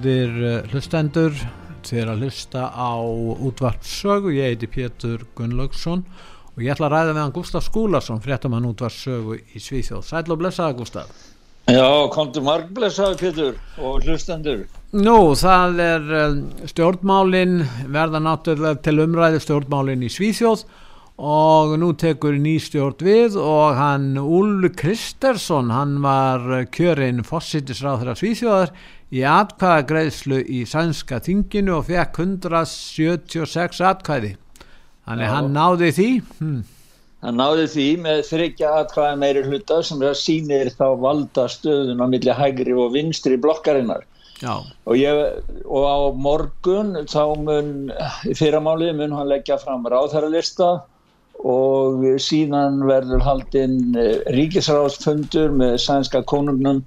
Góðir eh, hlustendur, þér að hlusta á útvarpsögu, ég heiti Pétur Gunnlaugsson og ég ætla að ræða meðan Gustaf Skúlason, fréttamann útvarpsögu í Svíþjóð. Sæl og blessaða Gustaf. Já, komdu marg blessaða Pétur og hlustendur. Nú, það er eh, stjórnmálin, verða náttúrulega til umræðu stjórnmálin í Svíþjóð og nú tekur nýstjórn við og hann Úl Kristersson, hann var kjörinn fósittisráð þeirra Svíþjóðar í atkvæða greiðslu í sænska þinginu og fekk 176 atkvæði þannig Já. hann náði því hm. hann náði því með þryggja atkvæða meiri hluta sem það sínir þá valda stöðun á milli hægri og vinstri blokkarinnar og, ég, og á morgun þá mun fyrramáli mun hann leggja fram ráðherralista og síðan verður haldinn eh, ríkisráðsfundur með sænska konungnum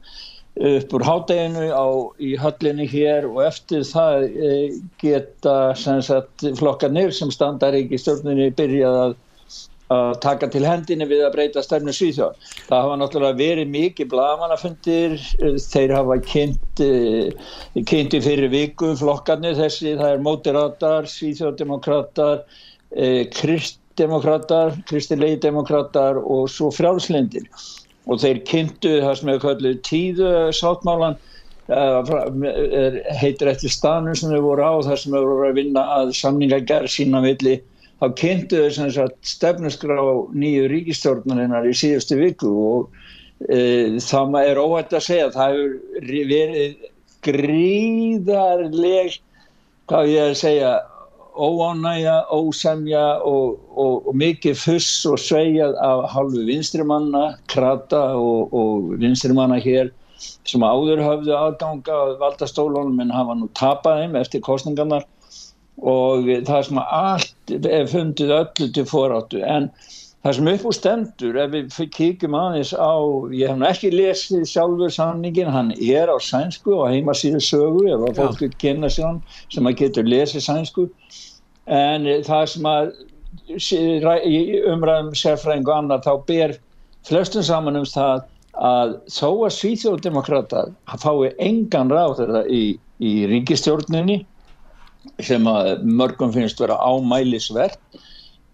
upp úr hádeginu á, í höllinni hér og eftir það e, geta sagt, flokkanir sem í stjórnunni byrjað að, að taka til hendinni við að breyta stefnu Svíþjóð. Það hafa náttúrulega verið mikið blagamannafundir, þeir hafa kynnt, kynnt í fyrir viku flokkanir þessi, það er mótiratar, Svíþjóðdemokrater, e, kristdemokrater, kristilegi demokrater og svo frjálslindir og þeir kynntu það sem hefur kallið tíðu sáttmálan uh, heitir eftir stanum sem þau voru á þar sem þau voru að vinna að samningagerð sína villi þá kynntu þau stefnusgrá nýju ríkistjórnarinnar í síðustu viku og uh, það er óætt að segja það hefur verið gríðarleg hvað ég að segja óánægja, ósemja og, og, og mikið fuss og sveigað af halvu vinstrimanna, krata og, og vinstrimanna hér sem áður hafðu aðganga að valda stólunum en hafa nú tapað þeim eftir kostningarnar og það sem allt er fundið öllu til foráttu. En það sem upp úr stendur ef við kíkjum aðeins á ég hef ekki lesið sjálfur sanningin hann er á sænsku og heima síðu sögu ef að fólk er kynna sér hann sem að getur lesið sænsku. En það sem að umræðum sérfræðing og annar þá ber flestum saman um það að þó að Svíþjóðdemokrata fái engan ráð þeirra í, í ríkistjórninni sem að mörgum finnst vera ámælisverð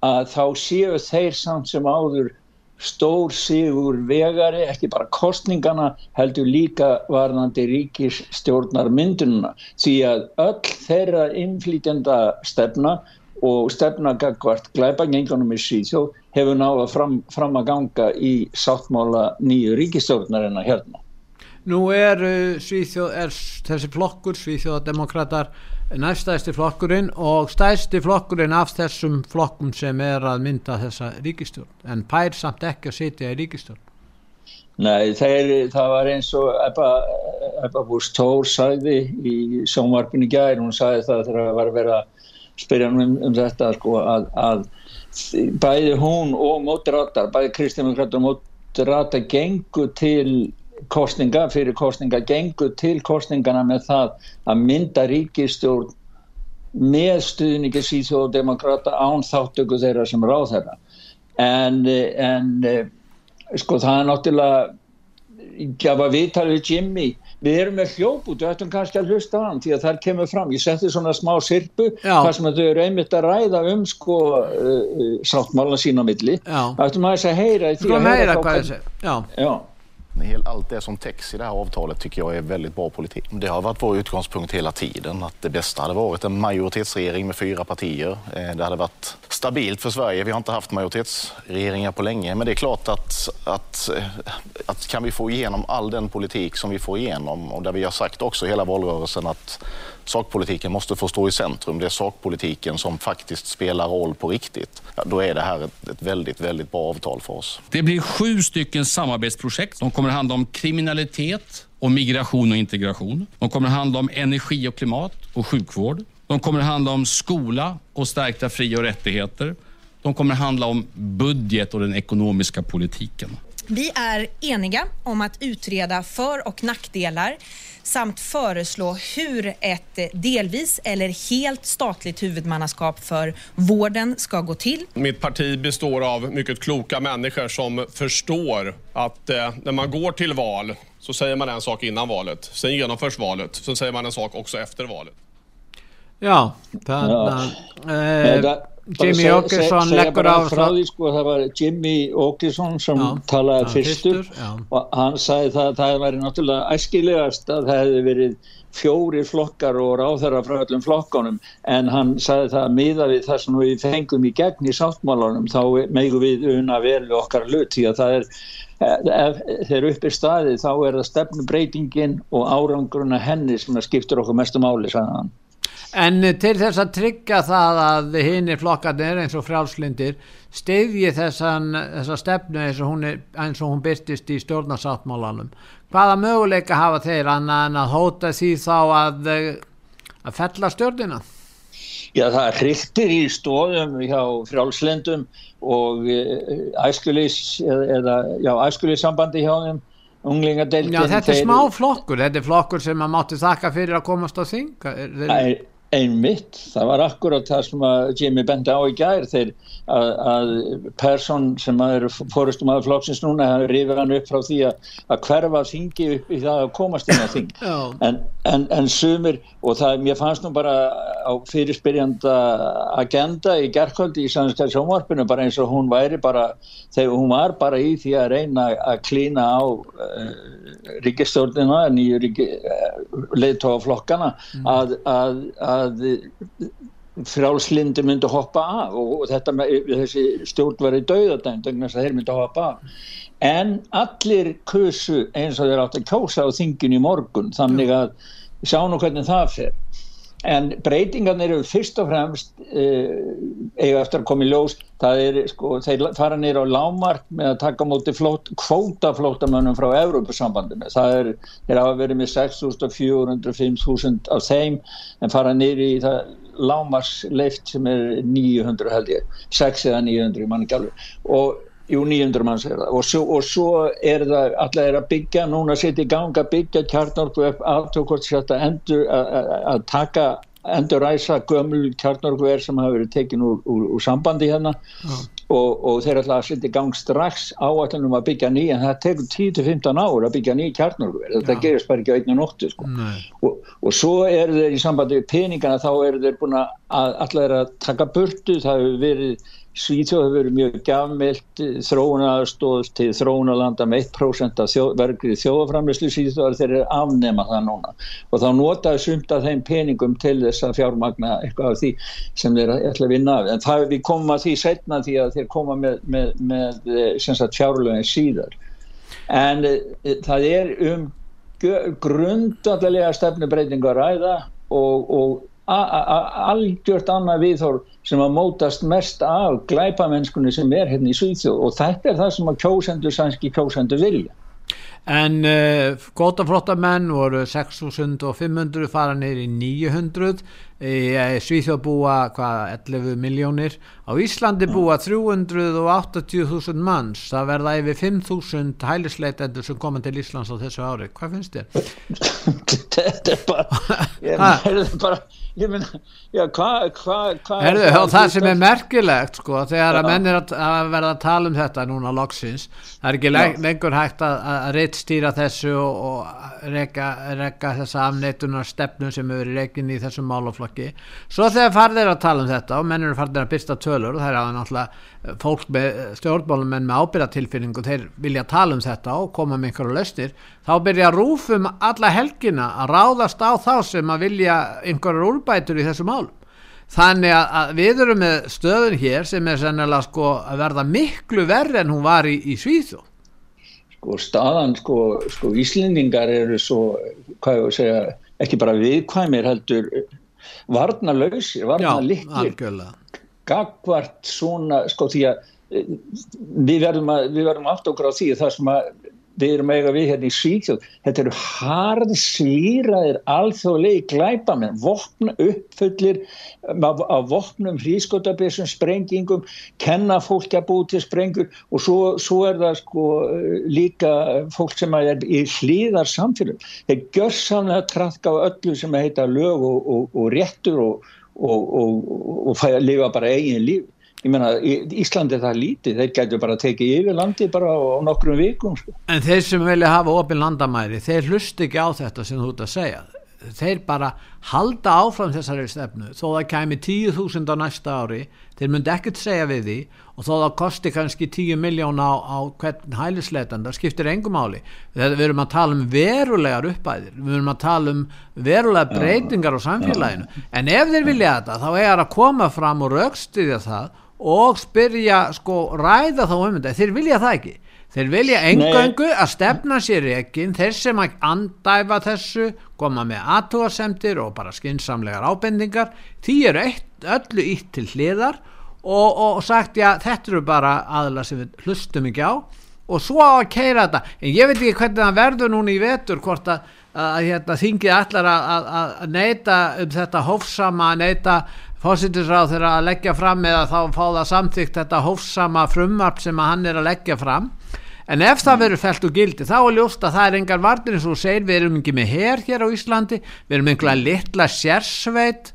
að þá séu þeir samt sem áður stór sigur vegari, ekki bara kostningana heldur líka varðandi ríkisstjórnar myndununa því að öll þeirra innflýtjenda stefna og stefna gagvart glæbangengunum í Svíþjóð hefur náða fram, fram að ganga í sáttmála nýju ríkistjórnarina hérna. Nú er uh, Svíþjóð, er þessi flokkur, Svíþjóðademokrater næstæðsti flokkurinn og stæðsti flokkurinn af þessum flokkum sem er að mynda þessa ríkistjórn en pær samt ekki að sitja í ríkistjórn Nei, þeir, það var eins og Ebba, Búst Tór sagði í sjónvarpinu gæri, hún sagði það þegar það var að vera að spyrja um, um þetta sko, að, að bæði hún og mótirátar, bæði Kristján og mótirátar gengu til kostninga fyrir kostninga gengur til kostningana með það að mynda ríkistjórn með stuðningi síðjóðdemokrata án þáttöku þeirra sem ráð þeirra en, en sko það er náttúrulega gaf að viðtala við Jimmy. Við erum með hljóput, við ættum kannski að hlusta á hann því að það kemur fram, ég setti svona smá sirpu, hvað sem þau eru einmitt að ræða um sko uh, sáttmála sína milli, það ættum að þess að heyra því að heyra hvað þessi já, já allt det som täcks i det här avtalet tycker jag är väldigt bra politik. Det har varit vår utgångspunkt hela tiden att det bästa hade varit en majoritetsregering med fyra partier. Eh, det hade varit stabilt för Sverige. Vi har inte haft majoritetsregeringar på länge, men det är klart att, att, eh, att kan vi få igenom all den politik som vi får igenom och där vi har sagt också hela valrörelsen att sakpolitiken måste få stå i centrum. Det är sakpolitiken som faktiskt spelar roll på riktigt. Ja, då är det här ett, ett, väldigt, väldigt bra avtal för oss. Det blir sju stycken samarbetsprojekt. De kommer att handla om kriminalitet och migration och integration. De kommer att handla om energi och klimat och sjukvård. De kommer att handla om skola och stärkta fri och rättigheter. De kommer att handla om budget och den ekonomiska politiken. Vi är eniga om att utreda för och nackdelar samt föreslå hur ett delvis eller helt statligt huvudmannaskap för vården ska gå till. Mitt parti består av mycket kloka människor som förstår att eh, när man går till val så säger man en sak innan valet. Sen genomförs valet. Sen säger man en sak också efter valet. Ja, þarna ja. Eh, Jimmy Åkesson leggur á því sko það var Jimmy Åkesson sem já, talaði já, fyrstur já. og hann sagði það að það væri náttúrulega æskilegast að það hefði verið fjóri flokkar og ráðherra frá öllum flokkanum en hann sagði það að miða við það sem við fengum í gegn í sáttmálanum þá megum við unna vel við okkar hlut. Því að það er ef þeir upp í staði þá er það stefnubreitingin og áranguruna henni sem skiptur okkur mestu máli sagði hann En til þess að tryggja það að hinn er flokkarnir eins og frjálslindir steyðji þessa stefnu eins og, er, eins og hún byrtist í stjórnarsáttmálanum. Hvaða möguleika hafa þeir annan að hóta því þá að, að fella stjórnina? Já það hryktir í stóðum hjá frjálslindum og æskulis, eða, já, æskulissambandi hjá þeim unglingadeildin Já þetta er smá flokkur, þetta er flokkur sem maður mátti þakka fyrir að komast á þing Þeir einmitt, það var akkurat það sem að Jimmy bendi á í gær þegar að, að person sem er fórustum að flokksins núna rifir hann upp frá því að, að hverfa þingi upp í það að komast inn á þing. En, en, en sumir og það, mér fannst nú bara á fyrirspyrjanda agenda í gerðkvöldi í sannskæði sjónvarpinu bara eins og hún væri bara þegar hún var bara í því að reyna að klína á uh, ríkistjórnina nýju ríki, uh, leittóflokkana mm. að, að að frjálslindi myndi hoppa af og þetta með þessi stjórn var í dauðadæm þannig að þeir myndi hoppa af. En allir kusu eins og þeir átt að kjósa á þingin í morgun þannig að sjá nú hvernig það fer. En breytingarnir eru fyrst og fremst uh, eiga eftir að koma í ljós það er sko, þeir fara nýra á lámark með að taka móti kvótaflótamönnum frá Evrópusambandinu. Það er, þeir hafa verið með 6.400 5.000 af þeim en fara nýri í það lámarsleift sem er 900 held ég. 6 eða 900 mann ekki alveg. Og Jú, 900 manns er það. Og svo, og svo er það allar er að byggja, núna setja í gang að byggja kjarnorku upp aftökkort endur að taka endur ræsa gömul kjarnorku er sem hafa verið tekin úr, úr, úr sambandi hérna. Ja. Og, og þeir ætla að setja í gang strax áallunum að byggja ný en það tekur 10-15 ár að byggja ný kjarnorku þetta ja. gerist bara ekki á einu nóttu sko. og, og svo er þeir í sambandi við peningana þá er þeir búin að allar að taka burtu, það hefur verið Svíþjóð hefur verið mjög gafmelt þróunastóð til þróunalanda með 1% af þjó, vergrið þjóðaframlislu Svíþjóðar þeir eru afnema það núna. Og þá notaðu sumt af þeim peningum til þess að fjármagna eitthvað af því sem þeir ætla að vinna af. En það við komum að því setna því að þeir koma með, með, með eh, fjárlögin síðar. En e, það er um grundallega stefnubreitingu að ræða og, og algjört annað viðhór sem að mótast mest af glæpamennskunni sem er hérna í Svíþjóð. Og þetta er það sem að kjósendur sænski kjósendur vilja. En uh, gótaflottamenn voru 6.500 fara neyri 900 í Svíþjóð búa hvað 11 miljónir á Íslandi búa 380.000 manns. Það verða yfir 5.000 hælisleitendur sem koma til Íslands á þessu ári. Hvað finnst þér? þetta er bara ég, bara ég menna, já, hvað hva, hva Herðu, það sem er merkilegt sko, þegar að menn er að, að verða að tala um þetta núna loksins, það er ekki le lengur hægt að, að reittstýra þessu og, og reyka, reyka þessa afneitunar stefnu sem eru reikin í þessum málaflokki, svo þegar farðir að tala um þetta og menn eru farðir að byrsta tölur og það er að náttúrulega fólk með stjórnbólum en með ábyrgatilfinningu þeir vilja tala um þetta og koma með einhverju löstir þá byrja rúfum alla helgina að ráðast á þá sem að vilja einhverju úrbætur í þessu mál þannig að við erum með stöðun hér sem er sennilega sko að verða miklu verri en hún var í, í Svíþjó sko staðan sko, sko Íslendingar eru svo hvað ég að segja ekki bara viðkvæmir heldur varna lausir, varna likir gagvart svona sko því að eh, við verðum að við verðum aft okkur á því að það sem að við erum eiga við hérna í Svíþjóð þetta eru harð svýraðir alþjóðlegi glæpamenn vopna uppfullir af vopnum hrískotabessum, sprengingum kenna fólk að búi til sprengur og svo, svo er það sko líka fólk sem er í hlýðar samfélum þeir gjör samlega trafka á öllu sem heita lög og, og, og réttur og og, og, og fæ að lifa bara eigin líf. Ég menna, Íslandi er það lítið. Þeir gætu bara að tekið yfir landi bara á nokkrum vikum sko. En þeir sem vilja hafa ofin landamæri, þeir hlust ekki á þetta sem þú ert að segja þeir bara halda áfram þessari stefnu þó það kæmi 10.000 á næsta ári þeir myndi ekkert segja við því og þó það kosti kannski 10 miljón á, á hvern hælisleitan það skiptir engum áli við erum að tala um verulegar uppæðir við erum að tala um verulegar breytingar á samfélaginu. En ef þeir vilja þetta þá er að koma fram og raukstiðja það og spyrja sko ræða þá um þetta. Þeir vilja það ekki Þeir vilja engöngu að stefna sér ekki þeir sem að andæfa þessu koma með aðtúarsemtir og bara skinsamlegar ábendingar. Því eru eitt, öllu ítt til hliðar og, og sagt já þetta eru bara aðla sem við hlustum ekki á. Og svo á að keira þetta. En ég veit ekki hvernig það verður núna í vetur hvort að, að, að hérna, þingið allar að, að neyta um þetta hófsama að neyta fósittisráð þegar að leggja fram eða þá fá það samþygt þetta hófsama frumvarp sem að hann er að leggja fram en ef það verður fælt úr gildi þá er ljóst að það er engar vartir eins og segir við erum ekki með hér hér á Íslandi við erum einhverja litla sérsveit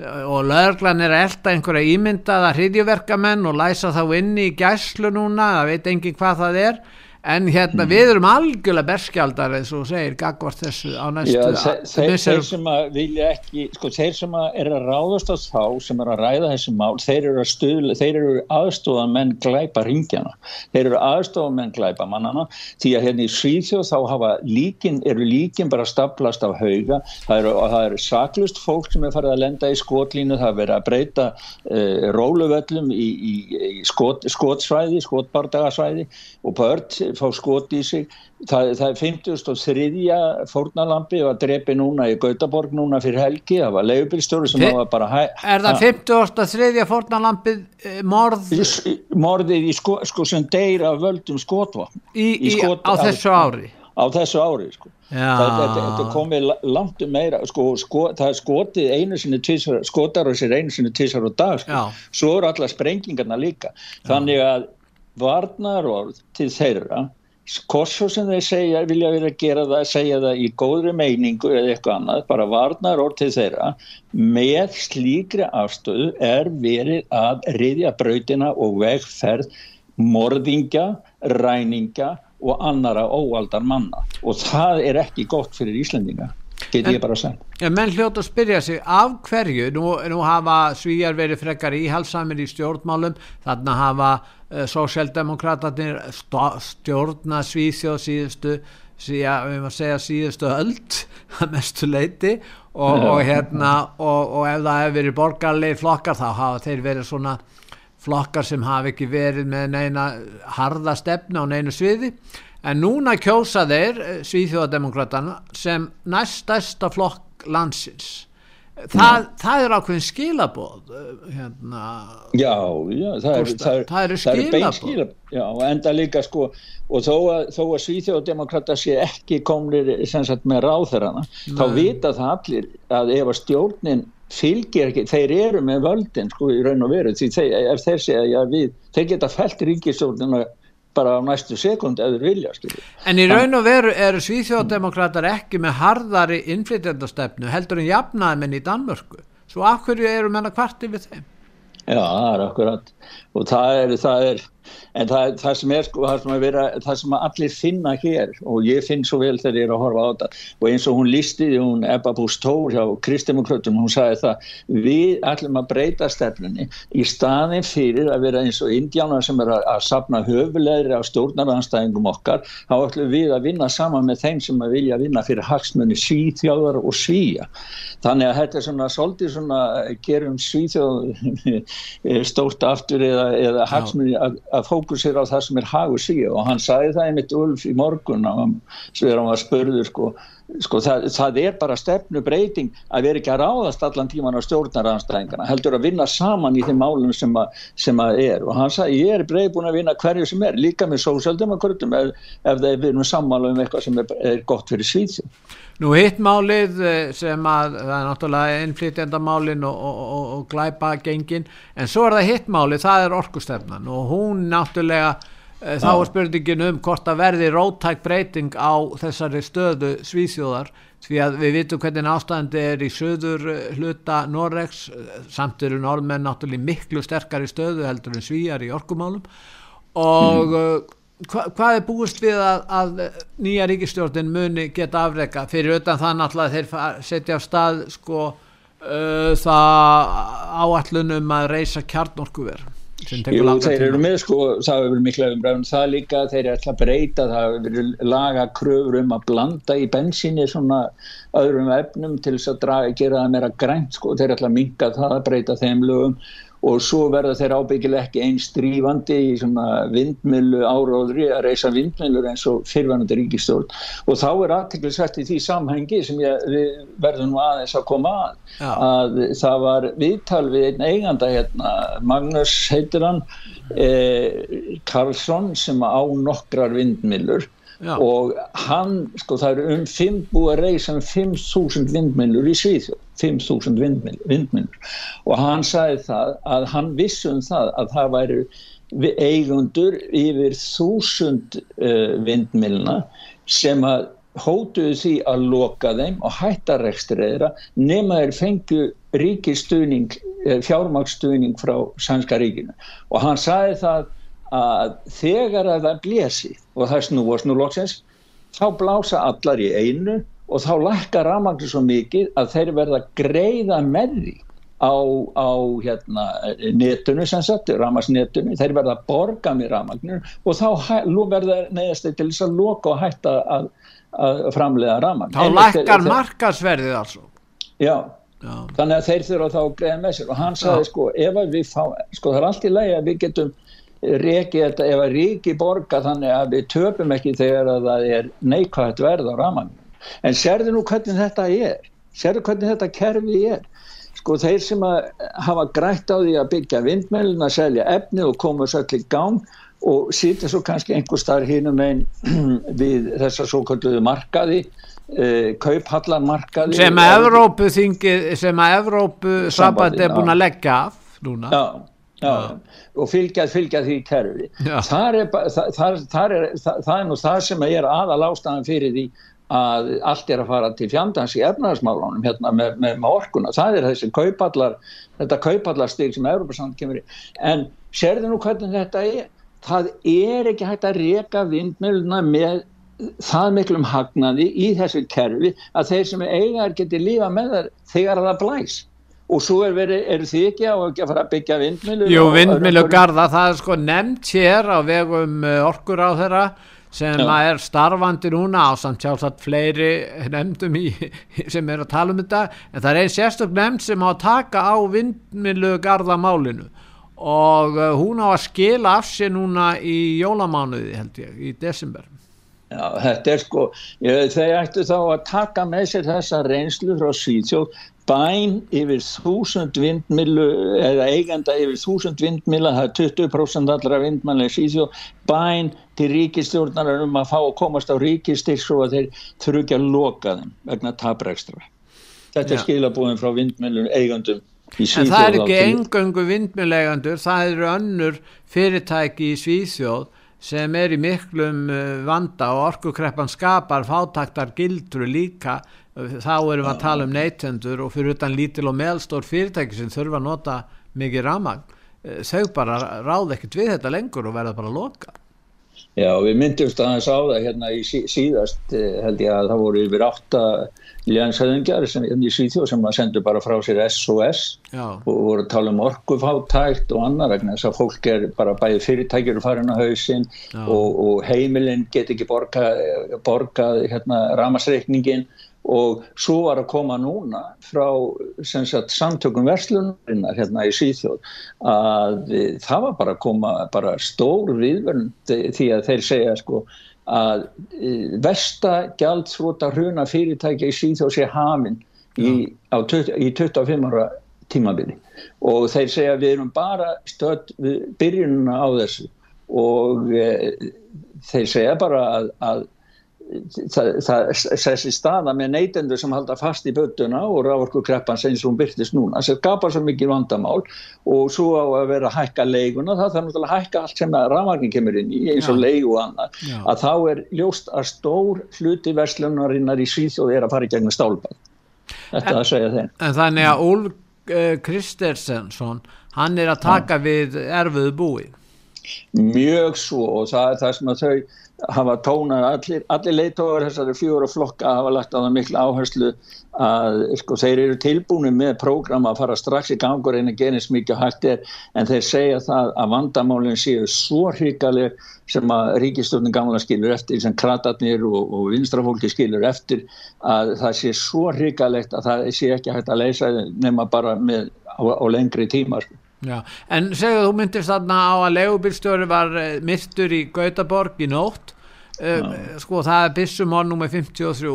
eh, og löglan er elda einhverja ímyndaða hriðjuverkamenn og læsa þá inni í gæslu núna það veit engin hvað það er en hérna mm. við erum algjörlega berskjaldar eins og segir gagvart þessu á næstu þeir, þeir, þeir sem að vilja ekki sko þeir sem að er að ráðast á þá sem er að ræða þessi mál þeir eru, stuðla, þeir eru aðstofan menn glæpa ringjana, þeir eru aðstofan menn glæpa mannana, því að hérna í Svíþjóð þá hafa líkin, eru líkin bara staplast af hauga það eru, eru saklust fólk sem er farið að lenda í skotlínu, það er verið að breyta uh, róluvöllum í, í, í skot, skotsvæði, skotbardagasvæði og börn fá skot í sig það, það er 53. fórnalampi og að drepi núna í Gautaborg núna fyrir helgi, það var leiðubilstjóri sem var bara Er það 53. fórnalampi eh, morð? Morðið í sko, sko sem deyr af völdum skotva í, í, skot, á þessu ári á þessu ári sko. þetta komið langt um meira sko, sko, það er skotið einu sinni tísar, skotar og sér einu sinni tísar og dag sko. svo eru alla sprengingarna líka þannig að varnarorð til þeirra hvort svo sem þeir segja, vilja vilja gera það segja það í góðri meiningu eða eitthvað annað, bara varnarorð til þeirra með slíkri afstöðu er verið að riðja brautina og vegferð morðingja, ræninga og annara óaldar manna. Og það er ekki gott fyrir Íslandinga get ég bara að segja en menn hljóta að spyrja sig af hverju? Nú, nú hafa svíjar verið frekar íhalsamir í stjórnmálum þannig að hafa uh, sósjaldemokratatir stjórna svíþjóð síðustu síðan, við maður segja síðustu öld að mestu leiti og, og hérna og, og ef það hefur verið borgarleir flokkar þá hafa þeir verið svona flokkar sem hafi ekki verið með neina harða stefna á neinu sviði. En núna kjósa þeir eh, Svíþjóðademokratana sem næstæsta flokk landsins Það, það er ákveðin skilabóð eh, hérna, já, já, það, er, það, er, það eru skilabóð já, og enda líka sko og þó að, þó að Svíþjóðdemokrata sé ekki komlir sagt, með ráðherrana þá vita það allir að ef að stjórnin fylgir ekki, þeir eru með völdin sko í raun og veru því þeir, ef þeir segja að við, þeir geta fælt ríkistjórnina bara á næstu sekund eða vilja skilur. En í raun og veru eru svíþjóðdemokrater ekki með harðari innflytjandastefnu heldur en jafnaði menn í Danmörku svo af hverju eru menna kvarti við þeim? Já, það er akkurat og það er, það er en það, það sem er sko, það sem, vera, það sem allir finna hér og ég finn svo vel þegar ég er að horfa á þetta og eins og hún listi, hún Ebba Bústór hjá Kristdemokratum, hún sagði það við ætlum að breyta stefnunni í staðin fyrir að vera eins og indjánar sem er að, að sapna höfulegri á stjórnaranstæðingum okkar þá ætlum við að vinna saman með þeim sem að vilja vinna fyrir hagsmunni svíþjóðar og svíja þannig að þetta er svona svolítið svona gerum svíþjóð stórt aftur eða, eða hagsmunni að, að fókusera á það sem er hagu síg og hann sagði það einmitt Ulf í morgun sem er á að spörðu sko, sko það, það er bara stefnu breyting að vera ekki að ráðast allan tíman á stjórnaranstæðingana heldur að vinna saman í þeim málum sem sem að er. Og hann sagði ég er breið búin að vinna hverju sem er líka með sósaldemokrutum ef, ef það er við erum sammála um eitthvað sem er, er gott fyrir svíðsum Nú hitt málið eh, sem að það er náttúrulega innflytjandamálin og, og, og, og glæpa gengin en svo er það hitt málið, það er orkustefnan. Og hún náttúrulega þá er spurningin um hvort að verði róttæk breyting á þessari stöðu svíþjóðar því að við vitum hvernig ástæðandi er í söður hluta Norregs samt eru norðmenn náttúrulega miklu sterkari stöðu heldur en svíjar í orkumálum. Og mm. hva, hvað er búist við að, að nýja ríkistjórnin muni geta afreika fyrir utan það náttúrulega þeir setja á stað sko uh, það áallunum að reysa kjarnorkuver Jú, þeir eru með sko, það hefur verið mikla umræðum það líka, þeir eru alltaf breyta það hefur verið laga kröfur um að blanda í bensinni svona öðrum efnum til þess að draga, gera það meira grænt sko, þeir eru alltaf minga það að breyta þeim lögum og svo verða þeir ábyggilega ekki einn strífandi í svona vindmilu áróðri að reysa vindmilur eins og fyrrvænandi ríkistjórn og þá er aðteklisvægt í því samhengi sem ég verður nú aðeins að koma að Já. að það var viðtal við einn eiganda hérna, Magnus heitir hann eh, Karlsson sem á nokkrar vindmilur Já. og hann, sko það eru um 5 búið að reysa um 5.000 vindmjölur í Svíþjóð 5.000 vindmjölur og hann sagði það að hann vissum það að það væri eigundur yfir 1000 uh, vindmjöluna sem að hótuðu því að loka þeim og hætta rekstriðra nema þeir fengju ríkistuðning, eh, fjármaksstuðning frá Sænska ríkinu. Og hann sagði það að þegar að það blési og það snúa snúlóksins þá blása allar í einu og þá lækka rafmagnir svo mikið að þeir verða greiða með því á, á hérna, netunu sem sagt, rafmagsnetunu þeir verða borga með rafmagnir og þá verða neðast til þess að loka og hætta að, að framlega rafmagn Þá lækkar markasverðið altså Já. Já. þannig að þeir þurfa þá að greiða með sér. Og hann sagði Já. sko ef við fá, sko það er allt í lægi að við getum reiki þetta ef að ríki borga þannig að við töpum ekki þegar að það er neikvægt verð á ramanum en sérðu nú hvernig þetta er? Sérðu hvernig þetta kerfi er? Sko þeir sem að hafa grætt á því að byggja vindmjölin að selja efni og koma svo allir gang og sýta svo kannski einhver starf hínum einn við þessa svo kalluðu markaði Uh, kauphallarmarkaði sem að Evrópu þingi sem að Evrópu sabbat er búin að leggja af núna. Já Já, og fylgja, fylgja því kerfi. Þar er, það, það, það, er, það er nú það sem er aðal ástæðan fyrir því að allt er að fara til fjandans í efnaðarsmálunum hérna með, með, með orkuna, það er þessi kaupallar, þetta kaupallarstig sem Európa-sand kemur í, en sérðu nú hvernig þetta er, það er ekki hægt að reyka vindmjöluna með það miklum hagnaði í þessu kerfi að þeir sem eigar geti lífa með þar þegar það blæs. Og svo er, verið, er því ekki á ekki að fara að byggja vindmilu Jú, vindmilu garda, það er sko nefnt hér á vegum eh, orkur á þeirra sem Já. er starfandi núna á samt sjálfsagt fleiri nefndum í, sem er að tala um þetta. En það er einn sérstök nefnd sem á að taka á vindmilu garda málinu og eh, hún á að skila af sér núna í jólamánuði held ég, í desember. Já, þetta er sko, ég, þeir ættu þá að taka með sér þessa reynslu frá Svíðsjóð bæn yfir þúsund vindmilu eða eigenda yfir þúsund vindmila það er 20% allra vindmæli síðjó bæn til ríkistjórnar um að fá að komast á ríkistyrk svo að þeir ekki að loka þeim vegna tabrækstra þetta er skilabúin frá vindmilun eigandum en það er ekki engöngu vindmilegjandur það eru önnur fyrirtæki í Svíþjóð sem er í miklum uh, vanda og orkukreppan skapar fátaktar gildru líka þá erum við að tala um neytendur og fyrir utan lítil og meðstór fyrirtæki sem þurfa að nota mikið ramagn uh, þau bara ráð ekkert við þetta lengur og verða bara að loka Já, við myndumst að hans á það hérna í síðast eh, held ég að það voru yfir átta ljansæðingjar sem hérna í Svíþjóð sem að sendu bara frá sér SOS Já. og voru að tala um orkufáttækt og annað vegna þess að fólk er bara bæði fyrirtækjur farin á hausin og, og heimilinn get ekki borgað borga, hérna, ramasreikningin og svo var að koma núna frá sagt, samtökum verslunarinnar hérna í Svíþjóð að það var bara að koma bara stór viðvernd því að þeir segja sko að e, versta gjaldþróta hruna fyrirtækja í Svíþjóð sé hafinn í, í 25 ára tímabili. Og þeir segja við erum bara stödd byrjununa á þessu. Og e, þeir segja bara að, að þessi staða með neytendur sem halda fast í bötuna og rávorku kreppans eins og hún byrtist núna það skapar svo mikið vandamál og svo á að vera að hækka leiguna það þarf náttúrulega að hækka allt sem að rávorkin kemur inn í eins og leigu og annað Já. að þá er ljóst að stór hluti verslunarinnar í Svíþjóð er að fara í gegnum stálbað þetta en, að segja þeim En þannig að Úlf uh, Kristersson hann er að taka Já. við erfuðu búi Mjög svo og það er það sem að þau hafa tónað allir, allir leitóður þessari fjóra flokka hafa lagt á það miklu áherslu að sko, þeir eru tilbúinu með prógram að fara strax í gangur en að eins mikið hægt er en þeir segja það að vandamálinn séu svo hrikaleg sem að ríkistöndin gamla skilur eftir sem kratarnir og, og vinstrafólki skilur eftir að það sé svo hrikalegt að það sé ekki hægt að leysa nema bara með, á, á lengri tíma sko. Já, en segðu þú myndist þarna á að legubilstjóri var eh, myrtur í Gautaborg í nótt. Um, sko það er Bissumón nr. 53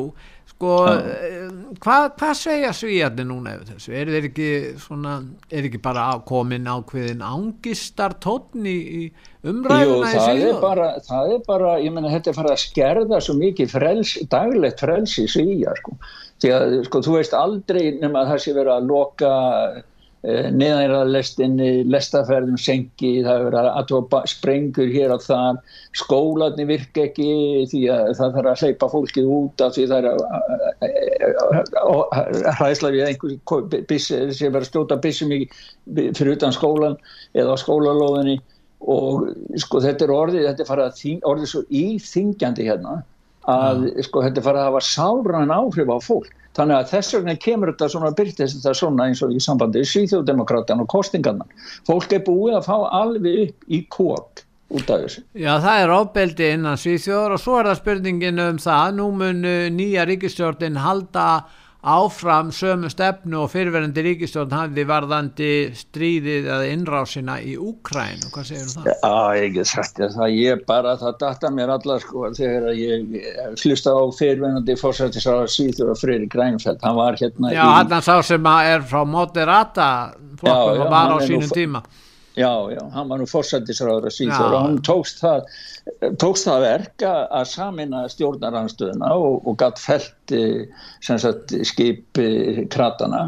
sko eh, hvað hva segja svíjarnir núna ef þessu, er þeir ekki svona, er ekki bara komin ákveðin ángistar tótn í, í umræðuna Jú, það er bara, það er bara, ég menna þetta er farið að skerða svo mikið frels, daglegt frels í svíjar sko, því að sko þú veist aldrei nema að það sé verið að loka Eh, neðanræðalestinni, lestaferðum senki, það hefur verið aðtópa sprengur hér á það, skólanir virka ekki því að það þarf að hleypa fólkið út af því það er að hræðsla við einhversi sem verður að stjóta bissum fyrir utan skólan eða á skólalóðinni. Og sko þetta er orðið, þetta er farið orðið svo íþingjandi hérna að sko þetta er farið að hafa sáran áhrif á fólk Þannig að þess vegna kemur þetta svona byrtist þetta svona eins og í sambandi í Svíþjóðdemokrátan og kostingarna. Fólk er búið að fá alveg upp í kók út af þessu. Já það er ofbeldi innan Svíþjóður og svo er það spurningin um það. Nú mun nýja ríkistjórnin halda áfram sömu stefnu og fyrirverðandi ríkistjórn hafði varðandi stríðið eða innrásina í Úkræn og hvað segir þú það? Já, ég get sagt það, ég bara, það data mér alla sko þegar ég hlusta á fyrirverðandi fórsættisára Sýþur og Freyri Grænfeld, hann var hérna Já, í... hann sá sem er frá Moderata flokkum og var á sínum tíma Já, já, hann var nú fórsættisráður að síða og hann tókst það, tókst það verka að samina stjórnaranstöðuna og, og gatt felt sagt, skip kratana,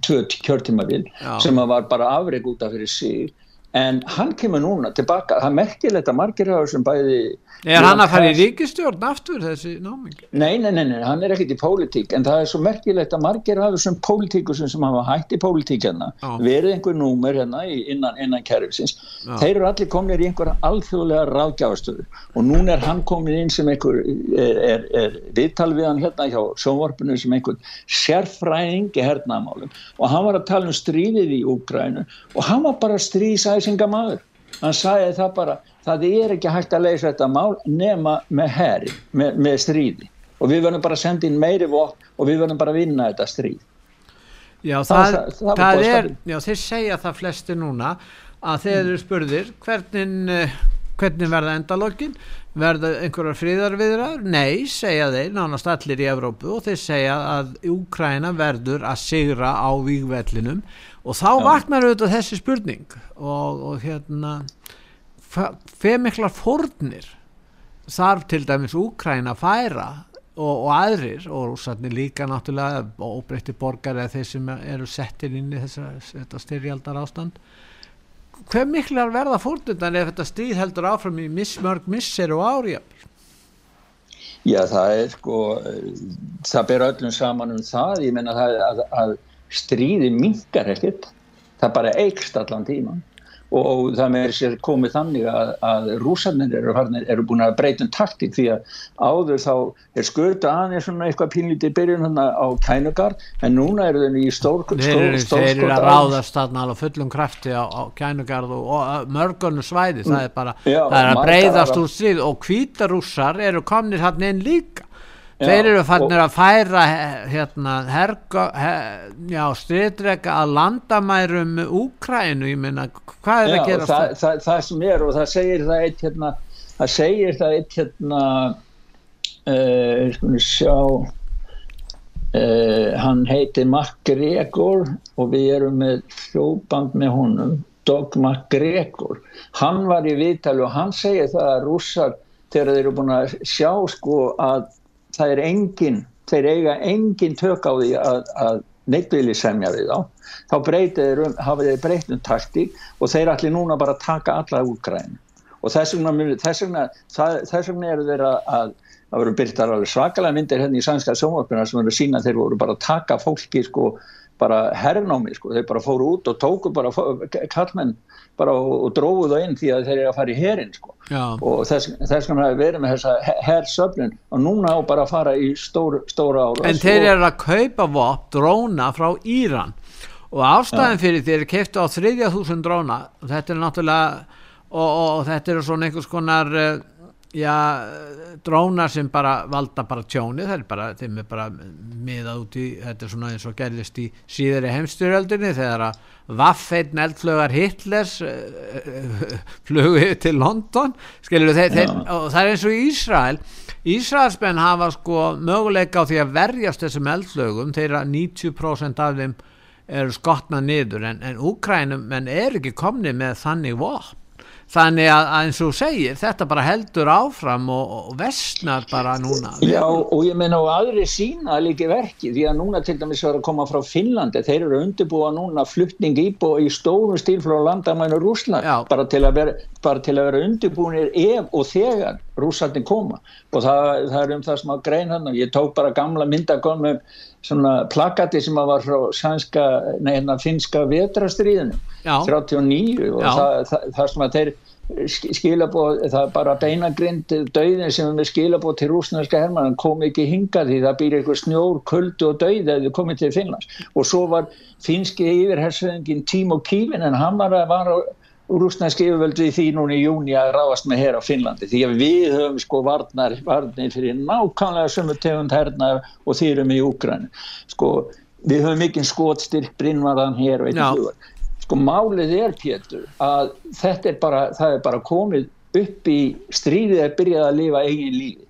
tvö kjörtímabil sem var bara afreg út af fyrir sig en hann kemur núna tilbaka, það er merkilegt að margir á þessum bæði Er hann að fara í ríkistjórn aftur þessi námingi? Nei, nei, nei, nei, hann er ekkit í pólitík en það er svo merkilegt að margir af þessum pólitíkusum sem hafa hægt í pólitíkina verið einhver númer hérna innan, innan kerfisins, þeir eru allir komin í einhverja alþjóðlega ráðgjáðastöðu og núna er hann komin inn sem einhver er, er, er viðtal við hann hérna hjá sjónvarpinu sem einhver sérfræðing í hernaðmálum og hann var að tala um stríðið í Úgrænu og hann var bara stríðsæsinga maður hann sagði það bara það er ekki hægt að leysa þetta mál nema með herri, með, með stríði. Og við verðum bara að senda inn meiri vokk og við verðum bara að vinna þetta stríð. Já, það, það, það, það er, já, þeir segja það flesti núna að þeir eru spurðir hvernig, eh, hvernig verða endalókin verða einhverjar fríðarviðrar nei, segja þeir, nánast allir í Evrópu og þeir segja að Úkræna verður að sigra á výgvellinum og þá já. vaknar auðvitað þessi spurning og, og hérna fyrir miklar fórnir þarf til dæmis Úkræna að færa og, og aðrir og rússarnir líka náttúrulega óbreytti borgar eða þeir sem eru settir inn í þessa, þetta styrjaldar ástand hver miklar verða fórtundan ef þetta stríð heldur áfram í missmörg misser og árið? Já, það er sko, það ber öllum saman um það, ég menna að, að, að stríði mingar ekkert, það bara eikst allan tíman og það með sér komið þannig að, að rúsarnir eru, eru búin að breyta um taktik því að áður þá er skurta aðeins svona eitthvað pínlítið byrjun hann á kænugar en núna eru þau í stór Þeir eru að ráðast þarna á fullum krafti á, á kænugarð og, og mörgunum svæði, það er bara Já, það er að breyðast úr stríð og kvítarúsar eru komnir hann einn líka Þeir eru fannir að færa hérna, herga, her, já, styrtreka að landamærum Úkrænu, ég minna, hvað er já, að gera það? Það, það? það sem er og það segir það eitt hérna, það segir það eitt hérna, uh, skoðum sjá, uh, hann heiti MacGregor og við erum með hljópand með honum, Dog MacGregor, hann var í viðtali og hann segir það að rússar þegar þeir eru búin að sjá sko að það er engin, þeir eiga engin tök á því að, að neittvíli semja við þá, þá breytið um, hafa þeir breytt um taktík og þeir allir núna bara taka alla útgræðinu og þess vegna, þess vegna, það, þess vegna eru þeir að það voru byrtar alveg svakalega myndir hérna í sænska sjónvarpina sem voru sína þeir voru bara taka fólki sko bara herrnámi sko, þeir bara fóru út og tóku bara kallmenn bara og, og dróðu það inn því að þeir eru að fara í herin sko. og þess, þess kannar að vera með þessa hersöflun. Og núna á bara að fara í stór, stóra ára En þeir eru að kaupa vop dróna frá Íran. Og ástæðin fyrir þeir eru kæftu á 30.000 dróna og þetta er náttúrulega og, og, og þetta eru svona einhvers konar uh, já, drónar sem bara valda bara tjóni, er bara þeim er bara miðað út í þetta er svona eins og gerðist í síðari heimstyrjöldinni þegar að vaffeitn eldflögar Hitlers uh, flögu til London skilur þeir, þeir, og það er eins og Ísrael. Ísraelsmenn hafa sko möguleika á því að verjast þessum eldflögum þeirra 90% af þeim eru skotnað niður en, en Úkrænum menn er ekki komni með þannig vopn þannig að, eins og segir þetta bara heldur áfram og, og vestnar bara núna. Já og ég menna og aðri sína líki verki því að núna til dæmis var að koma frá Finnlandi. Þeir eru undirbúa núna fluttning íbú í stórum stíl frá landamænu Rúsland bara til að vera, vera undirbúinir ef og þegar rúsaldin koma. Og það, það er um það sem að grein hann og ég tók bara gamla myndakon með svona plakati sem að var frá sænska, neina finska vetrastriðinu 39 og það, það, það sem að þeir skilabóð, það er bara beinagrind döðin sem er með skilabóð til rúsnarska herman, hann kom ekki hinga því það býr eitthvað snjór, kuldu og döð eða þau komið til Finnlands. Og svo var finski yfirhersöðingin Tímo Kífin en hann var að vara rúsnarski yfirvöldu í því núna í júni að ráast með hér á Finnlandi því að við höfum sko varnar, varnir fyrir nákvæmlega sömu tegund hernar og þýrum í Úgræni sko við höfum mikið skotstyrk brinnvarðan hér og eitthvað sko málið er Pétur að þetta er bara, það er bara komið upp í stríðið að byrja að lifa eigin lífi.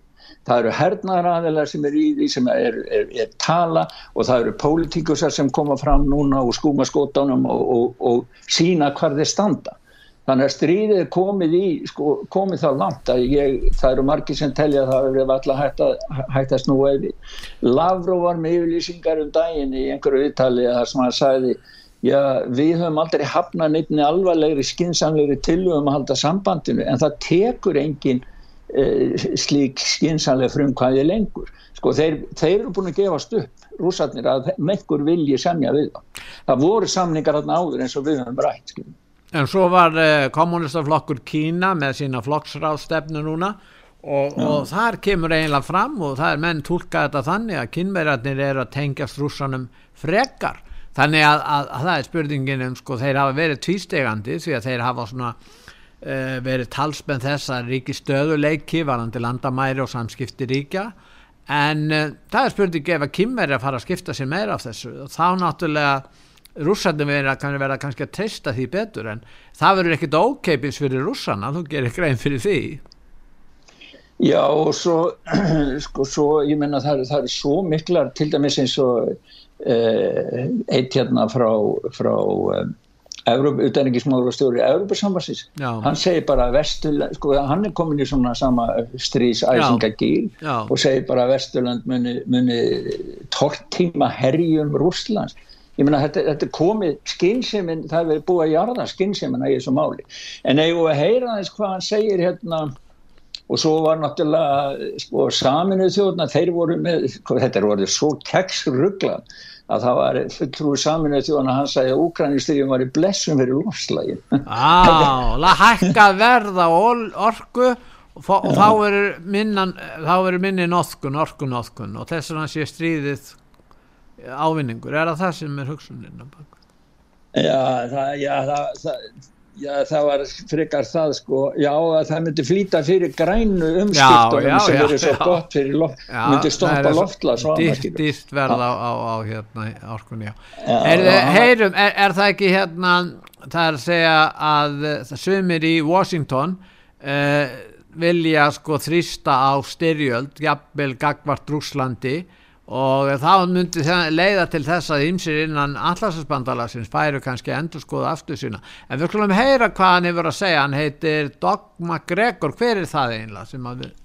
Það eru hernaðaraðilar sem er í því sem er, er, er tala og það eru pólitíkusar sem koma fram núna og skúma skótanum og, og, og sína hvar þeir standa. Þannig að stríðið er komið í, sko, komið þá langt að ég, það eru margir sem telja að það hefur alltaf hægt að, hægt að snúa yfir. Lavró var með yfirlýsingar um daginn í einhverju viðtali að það sem hann sagði Já, við höfum aldrei hafnað neittni alvarlegri, skinsamlegri tilugum að halda sambandinu en það tekur engin e, slík skinsamlega frumkvæði lengur. Sko þeir, þeir eru búin að gefast upp, rúsarnir, að mekkur vilji semja við það. Það voru samningar þarna áður eins og við höfum rætt. Skilum. En svo var eh, kommunistaflokkur Kína með sína flokksráðstefnu núna og, og þar kemur eiginlega fram og það er menn tólka þetta þannig að kynverjarnir eru að tengjast rúsanum frekar. Þannig að, að, að það er spurningin um sko þeir hafa verið tvístegandi því að þeir hafa svona uh, verið talspenn þess að ríki stöðuleiki varandi landamæri og samskipti ríkja. En uh, það er spurningi ef að er að fara að skipta sér meira af þessu. Og þá náttúrulega rússarnir verða kann vera kannski að treysta því betur en það verður ekkit ókeipis fyrir rússarna, þú gerir grein fyrir því. Já og svo sko svo ég menna það, það er svo miklar til dæmis eins og Eh, eitt hérna frá, frá utanrikkismálastjóri Európa-sambassins hann segir bara Vesturland sko, hann er komin í svona sama strísæsingagíl og segir bara Vesturland muni, muni tortíma herjum Rúslands ég menna þetta, þetta er komið skynseimin, það er verið búið að jarða skynseiminna í þessu máli. En ef við heyra þess hvað hann segir hérna? Og svo var náttúrulega sko, saminuð þjóðna, þeir voru með þetta voru svo keksrugla að það var fulltrúið saminuð þjóðna hann sagði að Úkrænistyrjum var í blessum fyrir lofslægin Á, hækka verða orgu og, og þá verður minni notkun, orkun notkun og þess að hann sé stríðið ávinningur, er það það sem er hugsuninn? Já, það, já, það, það Já, það var frekar það sko, já, það myndi flýta fyrir grænu umskiptunum sem eru svo já. gott fyrir loft, já, myndi stoppa loftla svo annars. Dýrt verð á, á, á hérna orkunni, já. Er, heyrum, er, er það ekki hérna, það er að segja að sumir í Washington uh, vilja sko þrýsta á styrjöld, jafnvel gagvart Rúslandi og þá myndi það leiða til þess að ymsir innan allarsasbandalagsins færu kannski endur skoða aftur sína. En við skulum heyra hvað hann hefur að segja. Hann heitir Doug McGregor hver er það einlega sem að við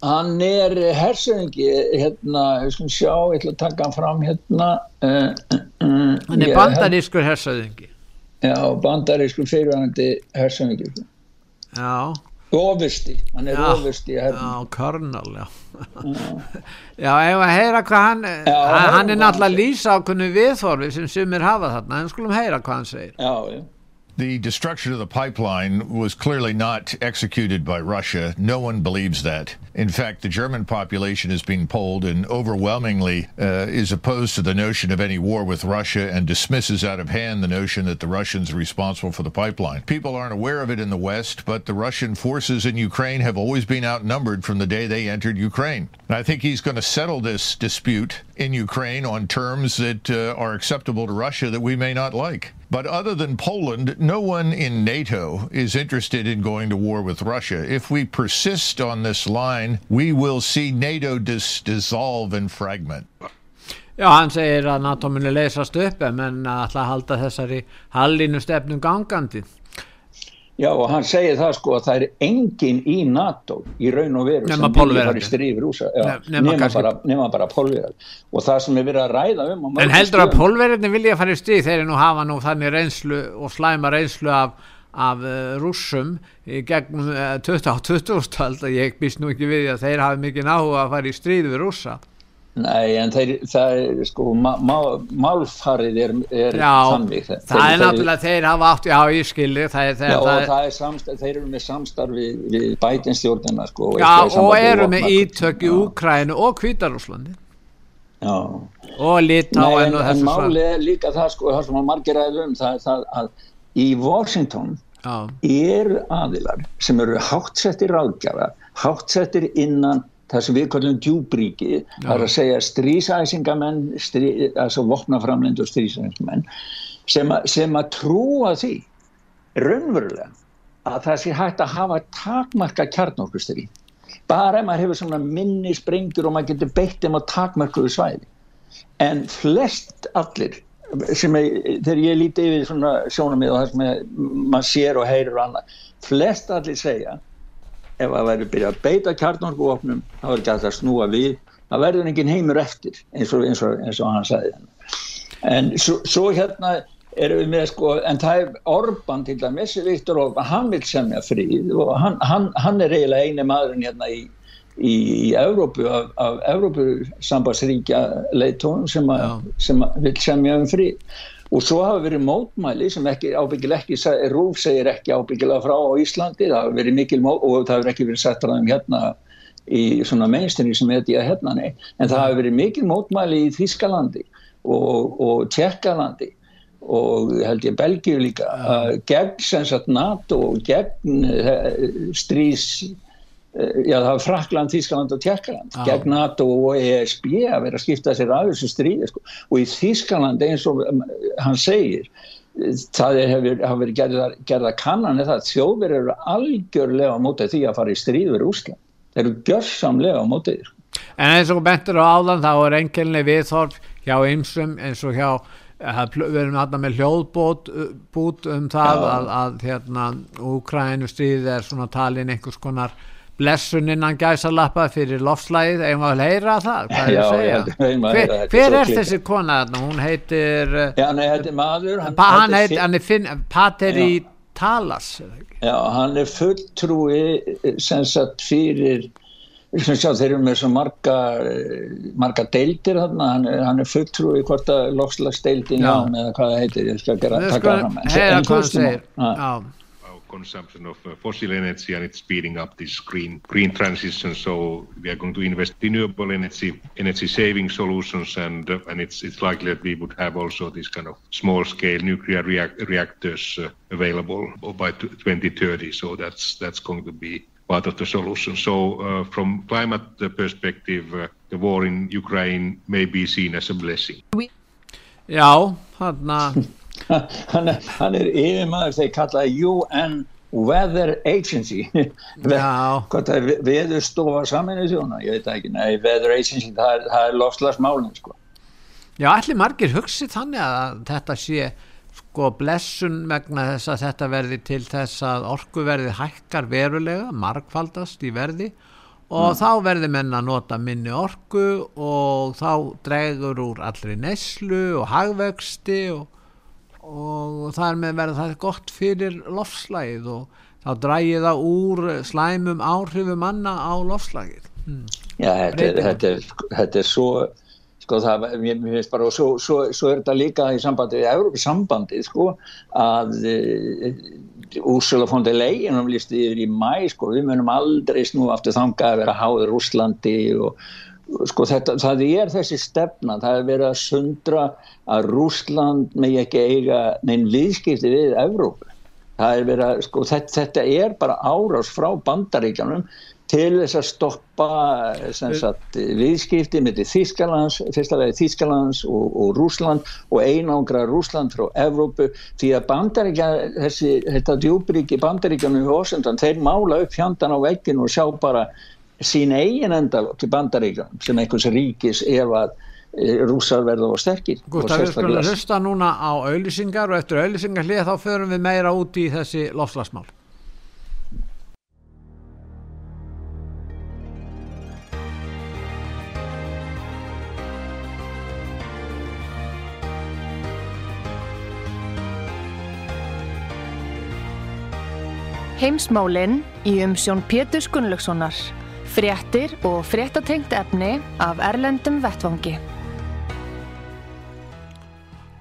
hann er hersöðingi hérna, við skulum sjá, ég ætla að taka hann fram hérna uh, hann er bandarískur hersöðingi já, bandarískur fyrirvægandi hersöðingi já. Rófusti, hann er Rófusti Já, Karnal, já Já, ef að heyra hvað hann já, hann, hann er náttúrulega lýsa ákunni viðþorfi sem sumir hafa þarna, en skulum heyra hvað hann segir. Já, já The destruction of the pipeline was clearly not executed by Russia. No one believes that. In fact, the German population is being polled and overwhelmingly uh, is opposed to the notion of any war with Russia and dismisses out of hand the notion that the Russians are responsible for the pipeline. People aren't aware of it in the West, but the Russian forces in Ukraine have always been outnumbered from the day they entered Ukraine. And I think he's going to settle this dispute in Ukraine on terms that uh, are acceptable to Russia that we may not like. But other than Poland, no one in NATO is interested in going to war with Russia. If we persist on this line, we will see NATO dis dissolve and fragment. Já, hann segir að NATO muni leysast upp en að alltaf halda þessari hallinu stefnum gangandi. Já og hann segir það sko að það er engin í NATO í raun og veru nema sem vilja fara í strífur úsa nema, nema, bara, pólverðar og það sem er verið að ræða um En heldur að pólverðinni vilja fara í stríf þegar nú hafa nú þannig reynslu og slæma reynslu af, af uh, rússum gegn uh, 20 á 20. ég býst nú ekki við að þeir hafi mikið náhuga að fara í stríð við rússa Nei, en þeir, það er sko málfarið er, er já, þannig það þeir, er náttúrulega þeir hafa átt já, ég skilji það er, já, það það er samstarf, þeir eru með samstarf við, við bætinstjórnina sko, já, og eru með ítök í Úkrænu og Kvítarúslandi og Litáen en, en máli er líka það sko, það sem að margir aðeins um það er það að í Washington eru aðilar sem eru hátsettir ráðgjafa hátsettir innan það sem við kallum djúbríki það er að segja strísæsingamenn strí, altså vopnaframlendu strísæsingamenn sem, sem að trúa því raunverulega að það sé hægt að hafa takmarka kjarnorkustri bara ef maður hefur svona minni sprengjur og maður getur beitt um að takmarkuðu svæði. En flest allir sem er, þegar ég líti yfir svona sjónum og það sem maður sér og heyrir og annað, flest allir segja ef það væri byrjað að beita kjarnorkuvopnum þá er ekki að það snúa við. Það verður engin heimur eftir eins og, eins og, eins og hann sagði. En svo, svo hérna erum við með sko en það er Orban til dæmis Viktor Orban, hann vil semja fríð og hann, hann, hann er eiginlega eini maðurinn hérna í, í, í Evrópu af, af Evrópu sambandsríkja leitónum sem, sem vil semja um fríð og svo hafa verið mótmæli sem ekki ábyggileg ekki, Rúf segir ekki ábyggilega frá á Íslandi, það hafa verið mikil mót og það hafa ekki verið sett ræðum hérna í svona mainstream sem heit ég að hérna nei, en það hafa verið mikil mótmæli í Þískalandi og, og Tjekkalandi og held ég Belgíu líka gegn sem sagt NATO gegn Eh, já það var Frakland, Þískland og Tjekkland ah. gegn NATO og ESB að vera að skipta sér af þessu stríði sko. og í Þískland eins og um, hann segir það hefur verið gerða, gerða kannan eða þjóðverð eru algjörlega á mótið því að fara í stríð við Úsland þeir eru gjörsamlega á mótið sko. En eins og bentur á áðan þá er engelni viðþorf hjá ymsum eins og hjá við erum alltaf með hljóðbút uh, um það Já. að, að hérna Úkrænu stríði er svona talin einhvers konar blessuninnan gæsa lappa fyrir lofslæðið, eigum að heyra það? Hvað Já, ég, hver, hver er þessi kona hún heitir Já, hann heitir maður. Hann, hann, heit, hann er finn, Pateri Talas Já, hann er fulltrúi sem sagt fyrir Sjá, þeir eru með svo marga marga deildir þarna, hann, hann er fulltrúi hvort að lofslagsdeildin já, eða hvað það heitir, ég skal gera taka fram. heyra hvað það segir. já consumption of uh, fossil energy and it's speeding up this green green transition. So we are going to invest in renewable energy, energy saving solutions, and uh, and it's it's likely that we would have also these kind of small scale nuclear react reactors uh, available by 2030. So that's that's going to be part of the solution. So uh, from climate perspective, uh, the war in Ukraine may be seen as a blessing. Já, hann að hann, hann er yfirmaður þeir kallaði UN Weather Agency. Það er veðurstofa saminu þjóna, ég veit ekki, nei Weather Agency, það er, er lofslagsmálinn sko. Já, allir margir hugsið þannig að þetta sé sko blessun vegna þess að þetta verði til þess að orkuverði hækkar verulega, markfaldast í verði. Og mm. þá verði menna að nota minni orku og þá dregur úr allri neslu og hagvexti og og það er með verið það gott fyrir lofslægið og þá drægið það úr slæmum áhrifum manna á lofslægið hmm. Já, þetta er, þetta, er, þetta er svo sko það, mér, mér finnst bara og svo, svo, svo er þetta líka í sambandi í Európa sambandi sko að e, Úrsula von der Leyen um listi yfir í mæ sko við munum aldrei snú aftur þanga að vera háður Úslandi og sko þetta, það er þessi stefna, það er verið að sundra að Rúsland með ekki eiga neinn viðskipti við Evrópu. Það er verið að, sko þetta, þetta er bara árás frá bandaríkjanum til þess að stoppa sagt, viðskipti með Þískalands, fyrsta vegi Þískalands og, og Rúsland og einangra Rúsland frá Evrópu því að bandaríkja, þessi, þetta djúbríki bandaríkjanum í Ósendan, þeir mála upp fjandan á vegginu og sjá bara sín eigin endal til bandaríkan sem einhvers ríkis ef að e, rúsar verða og sterkir Gústaf, við skulum hlusta núna á auðlisingar og eftir auðlisingar hlið þá förum við meira út í þessi lofslagsmál Heimsmálinn í umsjón Pétur Gunnlaugssonar Fréttir og fréttatengt efni af Erlendum Vettvangi.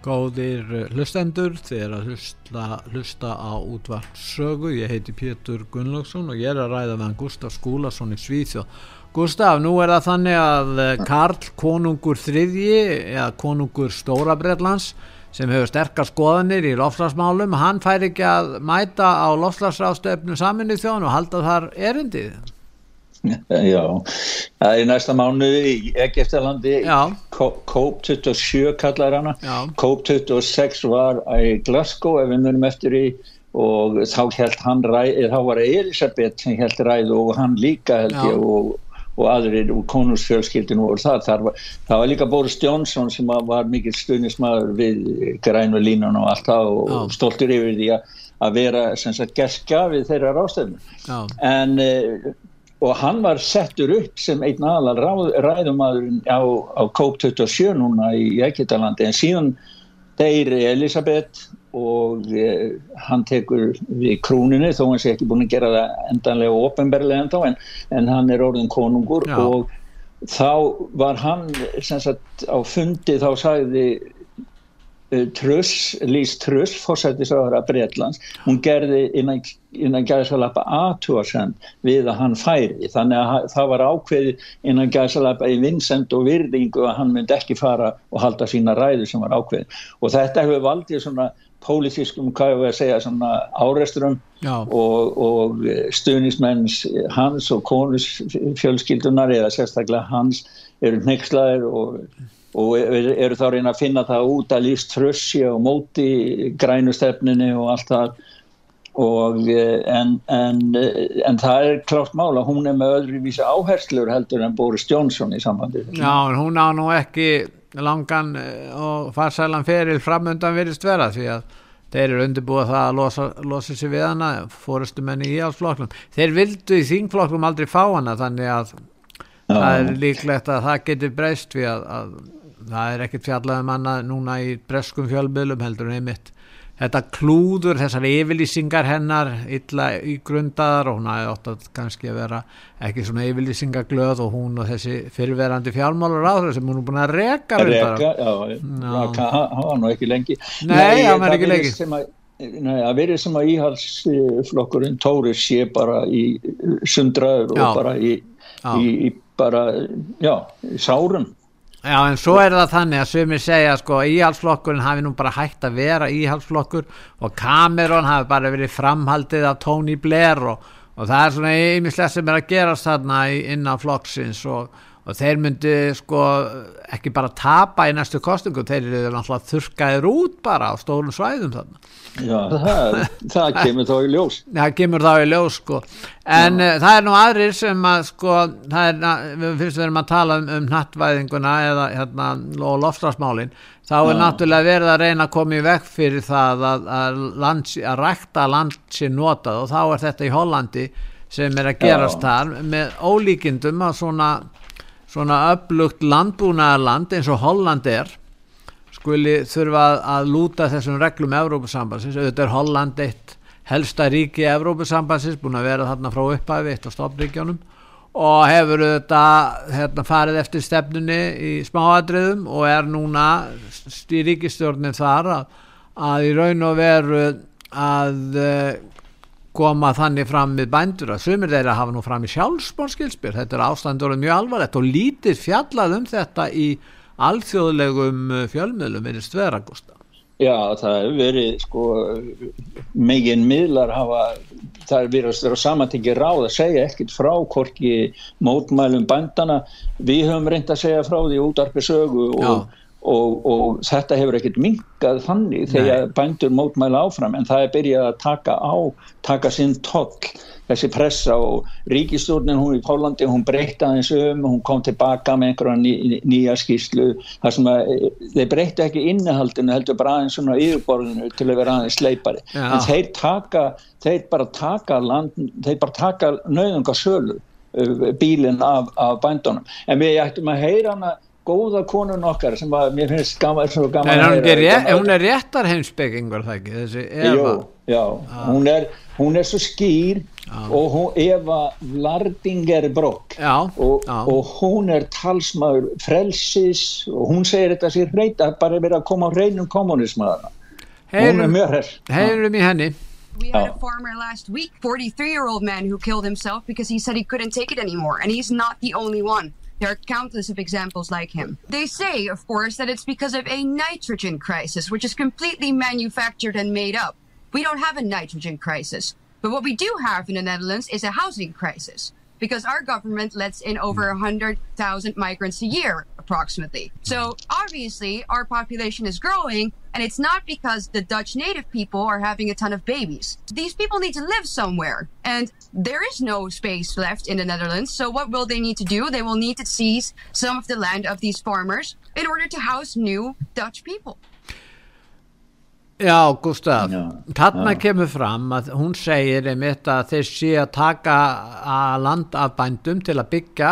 Góðir hlustendur, þið er að hlusta, hlusta á útvartsögu. Ég heiti Pétur Gunnlaugsson og ég er að ræða meðan Gustaf Skúlason í Svíþjóð. Gustaf, nú er það þannig að eh, Karl konungur þriðji, eða konungur Stórabrellands, sem hefur sterkar skoðanir í lofslagsmálum, hann fær ekki að mæta á lofslagsráðstöfnu saminnið þjón og halda þar erindið. Já, það er næsta mánuði í Egeftalandi COP27 kallar hana. COP26 var í Glasgow ef við munum eftir í og þá held hann ræð, þá var Elisabeth sem held ræð og hann líka held ég og, og aðrir úr konungsfjölskyldinu og það, það var, það var líka Boris Johnson sem var mikil stuðnismæður við grænu línun og allt það og Já. stoltur yfir því að vera sem sagt gerska við þeirra rástefnu en uh, og hann var settur upp sem einn aðal ræðumadurinn á, á COP27 núna í Ekitalandi en síðan þeir Elisabeth og eh, hann tekur við krúninu þó hann sé ekki búin að gera það endanlega ofinberlega enda en, en hann er orðin konungur Já. og þá var hann sagt, á fundi þá sagði Truss, Lís Truss fórsættisáðara Breitlands hún gerði innan, innan gæðsalappa aðtúarsend við að hann færi. Þannig að það var ákveði innan gæðsalappa í vinsend og virðingu að hann myndi ekki fara og halda sína ræðu sem var ákveði og þetta hefur valdið svona pólitískum, hvað ég voru að segja svona áreisturum og, og stuðnismenns hans og konus fjölskyldunar eða sérstaklega hans eru nexlaðir og og eru þá reyna að finna það út að líst trössi og móti grænustefninu og allt það. Og, en, en, en það er klátt mála, hún er með öðru vísa áherslur heldur en Boris Johnson í sambandi. Já, hún á nú ekki langan eh, og farsælan feril framöndan virðist vera því að þeir eru undirbúið það að losa, losa sér við hana fórustumenni í álsflokknum þeir vildu í þingflokkum aldrei fá hana þannig að Já. það er líklegt að það getur breyst við að, að það er ekkert fjallaðum annað núna í breskum fjölbylum heldur einmitt þetta klúður, þessar yfirlýsingar hennar illa í grundaðar og hún hafi ótt að kannski að vera ekki svona yfirlýsingaglöð og hún og þessi fyrirverandi fjármálur áður sem hún er búin að reka Reka, já, hann var nú ekki lengi. Nei, hann var ekki lengi. Nei, að verið sem að íhalsflokkurinn Tóri sé bara í sundraður og bara í, í, í bara, já, í sárum Já en svo er það þannig að sumir segja sko íhalsflokkurinn hafi nú bara hægt að vera íhalsflokkur og Cameron hafi bara verið framhaldið af Tony Blair og, og það er svona einmislega sem er að gerast þarna innan flokksins og, og þeir myndi sko ekki bara tapa í næstu kostingu, þeir eru náttúrulega þurkaðir út bara á stólum svæðum þarna. Já, það, það kemur þá í ljós. Það kemur þá í ljós sko. En uh, það er nú aðrir sem að sko það er, við finnst við erum að tala um, um nattvæðinguna eða hérna og lofslagsmálin, þá er Já. náttúrulega verið að reyna að koma í vekk fyrir það að, að, land, að rækta land sé notað. Og þá er þetta í Hollandi sem er að gerast Já. þar með ólíkindum að svona svona upplugt landbúnaðarland eins og Holland er skuli þurfa að lúta þessum reglum Evrópusambansins, auðvitað er Holland eitt helsta ríki Evrópusambansins búin að vera þarna frá upphæfi eitt á stofnríkjónum og hefur auðvitað hérna, farið eftir stefnunni í smáadriðum og er núna í ríkistjórnin þar að, að í raun og veru að uh, koma þannig fram með bændur að sumir þeirra hafa nú fram í sjálfsbórskilspyr þetta er ástandur og mjög alvarlegt og lítið fjallað um þetta í alþjóðlegum uh, fjölmiðlum verið stveragústa Já, það hefur verið sko megin miðlar hafa það er verið að vera samantengi ráð að segja ekkert frá hvorki mótmælum bandana við höfum reynd að segja frá því útarpi sögu og, og, og þetta hefur ekkert minkað þannig þegar bandur mótmæla áfram en það er byrjað að taka á taka sinn toll. Þessi pressa og ríkistjórnin hún í Pólandi, hún breytta aðeins um hún kom tilbaka með einhverja ný, nýja skýslu, þar sem að þeir breytta ekki innihaldinu, heldur bara aðeins svona yfirborðinu til að vera aðeins sleipari, Já. en þeir taka þeir bara taka land, þeir bara taka nöðungasölu uh, bílinn af, af bændunum. En við ættum að heyra hana góða konun okkar sem að mér finnst gaman, gaman en hún er, rétt, hún er réttar heimsbyggingur það ekki? Þessi Eva. Jú, já, ah. hún, er, hún er svo skýr ah. og hún, Eva Lardingerbrokk og, og hún er talsmaður frelsis og hún segir þetta sér reyta bara verið að koma á reynum kommunismæðana hún er mjög hér heyrum í henni. We had a farmer last week, 43 year old man who killed himself because he said he couldn't take it anymore. And he's not the only one. There are countless of examples like him. They say, of course, that it's because of a nitrogen crisis, which is completely manufactured and made up. We don't have a nitrogen crisis. But what we do have in the Netherlands is a housing crisis because our government lets in over hmm. 100,000 migrants a year, approximately. So obviously, our population is growing, and it's not because the Dutch native people are having a ton of babies. These people need to live somewhere, and there is no space left in the Netherlands. So what will they need to do? They will need to seize some of the land of these farmers in order to house new Dutch people. Já, Gustaf, þarna kemur fram að hún segir einmitt að þeir sé að taka að land af bændum til að byggja,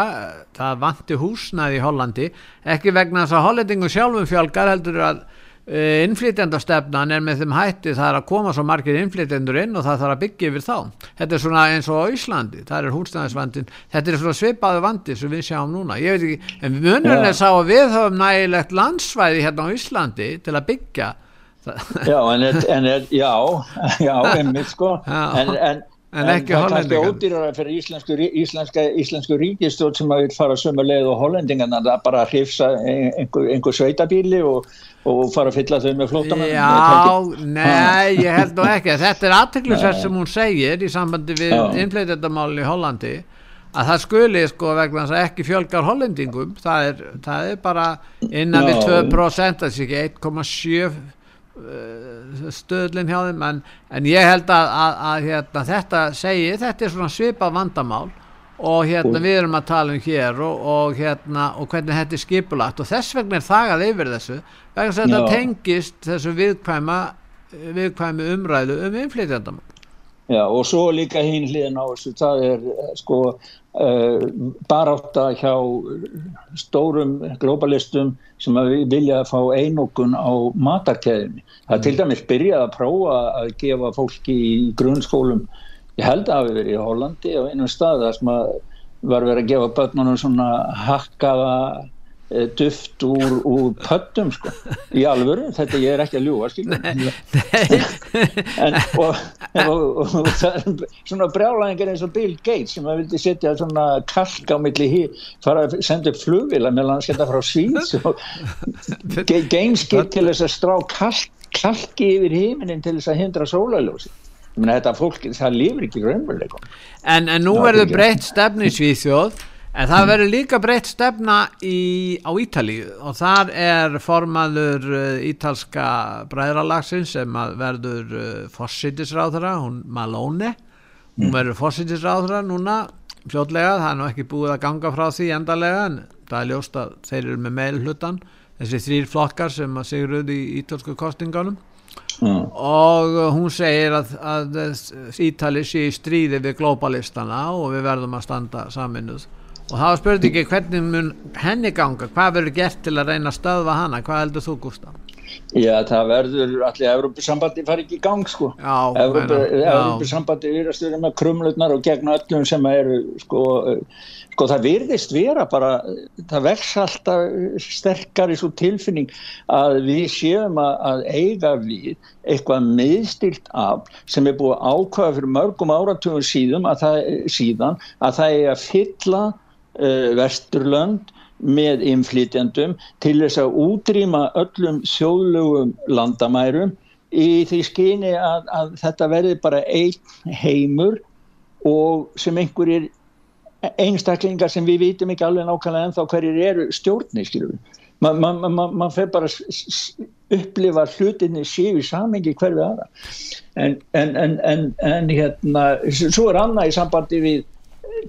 það vanti húsnað í Hollandi, ekki vegna þess að hollendingu sjálfum fjálgar heldur að uh, innflytjandastefnan er með þeim hætti það er að koma svo margir innflytjendur inn og það þarf að byggja yfir þá. Þetta er svona eins og Íslandi, það er húsnæðisvandin, þetta er svona svipaðu vandi sem við sjáum núna. Ég veit ekki, en munurinn er sá að við höfum nægilegt landsvæði hérna á Íslandi til að byggja já, en, en já, já, einmitt sko en, en En ekki hollendingan. Það er kannski ódýrara fyrir íslensku, íslenska, íslensku ríkistjóð sem að vil fara sömu leið og hollendingan en það bara hrifsa einhver, einhver sveitabíli og, og fara að fylla þau með flótamenn. Já, nei, ég held nú ekki. Þetta er aðteglisverð sem hún segir í sambandi við innfleytendamálinn í Hollandi að það skuli sko vegna þess að ekki fjölgar hollendingum. Það er, það er bara innan við 2%, það sé ekki 1,7% Eh, stöðlinn hjá þeim en, en ég held að, að, að hérna, þetta segi, þetta er svona svipa vandamál og hérna við erum að tala um hér og, og hérna og hvernig þetta er skipulagt og þess vegna er þagað yfir þessu vegna þess að þetta tengist þessu viðkvæma viðkvæmi umræðu um innflytjandamál. Já og svo líka hinn hliðin á þessu, það er sko uh, barátta hjá stórum globalistum sem vilja að fá einokun á matarkeðinni. Það til dæmis byrjað að prófa að gefa fólki í grunnskólum, ég held að hafi verið í Hollandi á einum stað þar sem var verið að gefa börnunum svona hakkaða Eh, duft úr, úr pöttum sko. Í alvöru, þetta ég er ekki að ljúa en, og, og, og, og það er svona brjálæðingar eins og Bill Gates sem að vildi setja svona kalk á milli hí, fara að senda upp flugvila meðan hann setja frá síns gameskip til þess að strá kalk, kalki yfir híminin til þess að hindra sólaljósi þetta fólk, það lifir ekki raunveruleikum en, en nú verður breytt stefni Svíþjóð En það verður líka breytt stefna í, á Ítali og þar er formaður uh, ítalska bræðralagsins sem verður uh, fósittisráðra, hún Malone, hún verður fósittisráðra núna fljótlega, það er nú ekki búið að ganga frá því endalega en það er ljóst að þeir eru með meilhlutan, þessi þrýr flokkar sem að sigruð í ítalsku kostinganum mm. og hún segir að, að Ítali sé í stríði við globalistana og við verðum að standa saminuð og það var spurningi hvernig mun henni ganga? Hvað verður gert til að reyna að stöðva hana? Hvað heldur þú Gustaf? Já það verður allir Európusambandi fari ekki í gang sko. Európusambandi er að styrja með krumlutnar og gegn öllum sem eru sko, sko það virðist vera bara það vex alltaf sterkar í svo tilfinning að við séum að, að eiga við eitthvað miðstilt af sem er búið ákvæða fyrir mörgum áratugum síðan að það, síðan, að það er að fylla vesturlönd með inflytjandum til þess að útrýma öllum sjóðlugum landamærum í því skyni að, að þetta verði bara einn heimur og sem einhverjir einstaklingar sem við vitum ekki alveg nákvæmlega en þá hverjir eru stjórni mann man, man, man, fer bara upplifa hlutinni í samengi hverfið aðra. En, en, en, en hérna svo er annað í sambandi við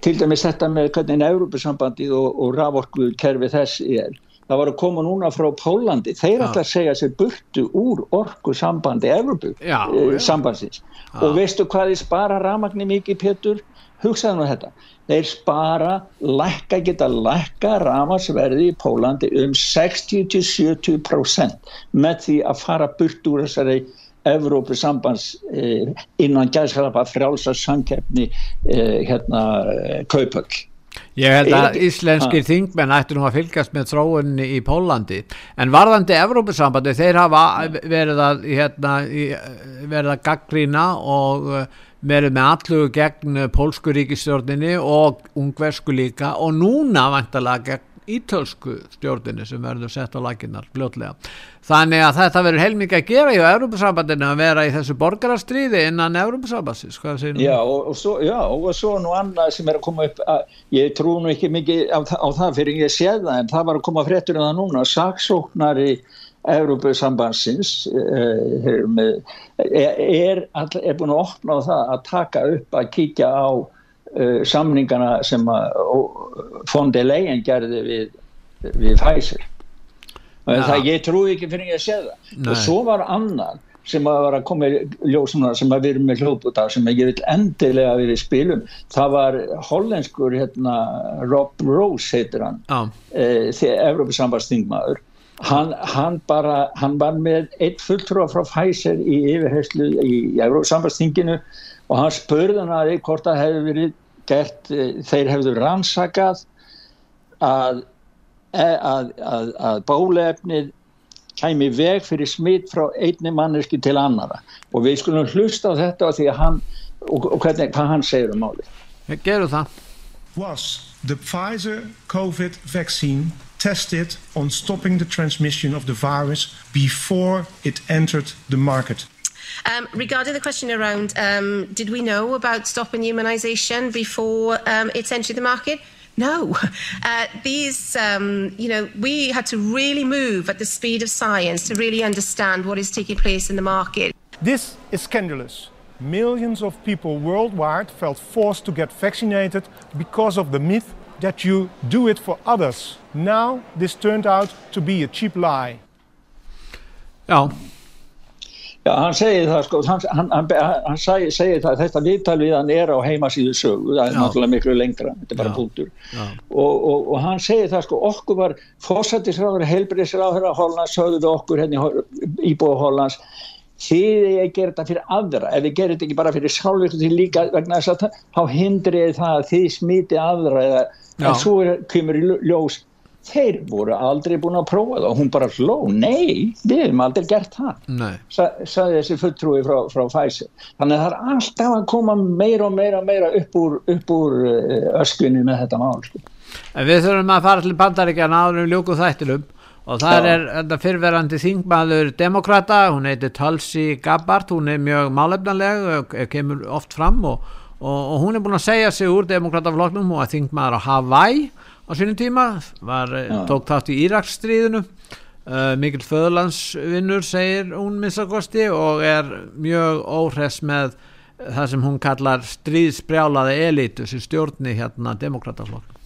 til dæmis þetta með hvernig Európusambandið og, og raforku kerfi þess er. Það var að koma núna frá Pólandi þeir ætla að segja sér burtu úr orku sambandi Európusambandsins eh, og veistu hvað þið spara ramagni mikið Petur hugsaðu nú þetta. Þeir spara, lækka geta lækka ramagsverði í Pólandi um 60-70% með því að fara burt úr þessari Evrópusambands eh, innan gæðskalapa frjálsa samkeppni eh, hérna eh, kaupöll. Ég held að íslenskir þingmenn ættu nú að fylgjast með tróunni í Pólandi en varðandi Evrópusambandi þeir hafa verið að, hérna, verið að gaggrína og verið með allu gegn pólskuríkistjórninni og ungversku líka. Og núna vantalega gegn ítölsku stjórnini sem verður sett á laginnar fljótlega. Þannig að þetta verður heilmikið að gera í Európa-sambandinu að vera í þessu borgarastríði innan Európa-sambandsins? Já og, og svo, já, og svo nú annað sem er að koma upp, að, ég trú nú ekki mikið á, á það fyrir ég sé það en það var að koma fréttur um það núna, saksóknari Európa-sambandsins eh, er, er, er búin að opna á það að taka upp að kíkja á uh, samningana sem fondi legin gerði við, við Pfizer ja. það ég trúi ekki fyrir að sé það Nei. og svo var annan sem að var að koma í ljósuna sem að við erum með hljóput af sem ég vil endilega við spilum það var hollenskur hérna, Rob Rose heitir hann ah. eh, þegar Evropasambarstingmaður hann, hann bara hann var með eitt fulltrúa frá Pfizer í yfirherslu í, Evropasambarstinginu og hann spurði hann að því hvort það hefði verið gert, eh, þeir hefðu rannsakað að, e, að, að, að bólefnið kæmi veg fyrir smitt frá einni manneski til annara og við skulum hlusta á þetta og, hann, og, og hvernig, hvað hann segir um málið. Við gerum það. Was the Pfizer COVID vaccine tested on stopping the transmission of the virus before it entered the market? Um, regarding the question around um, did we know about stopping humanisation before um, it's entered the market? No. Uh, these, um, you know, we had to really move at the speed of science to really understand what is taking place in the market. This is scandalous. Millions of people worldwide felt forced to get vaccinated because of the myth that you do it for others. Now, this turned out to be a cheap lie. Ja, Já, hann segir það sko, hann, hann, hann, hann segir, segir það, þetta viðtal við hann er á heimasíðu sögu, það er Já. náttúrulega miklu lengra, þetta er bara punktur. Og, og, og hann segir það sko, okkur var fósættisráður, helbriðsráður að Hollands, við okkur henni hérna íbúið Hollands, þið er að gera þetta fyrir aðra, ef við gerum þetta ekki bara fyrir sjálfur til líka vegna þess að þá hindrið það að þið smiti aðra eða en svo er, kemur í ljós þeir voru aldrei búin að prófa það og hún bara sló, nei, við hefum aldrei gert það Sa, saði þessi fulltrúi frá, frá Pfizer. Þannig að það er alltaf að koma meira og meira meira upp úr, upp úr eh, öskvinni með þetta mál sko. Við þurfum að fara til bandaríkjana áður um ljóku þættilum og það er þetta fyrverandi þingmaður demokrata, hún heitir Tulsi Gabbard, hún er mjög málefnanleg og kemur oft fram og, og, og hún er búin að segja sig úr demokratafloknum og að þingmaður á Hawaii á sínum tíma var, eh, Já. tók þátt í Íraksstríðinu. Uh, mikil föðlandsvinnur segir hún minnstakosti og er mjög óhress með það sem hún kallar stríðsbrjálaði elitu sem stjórni hérna demokrataflokk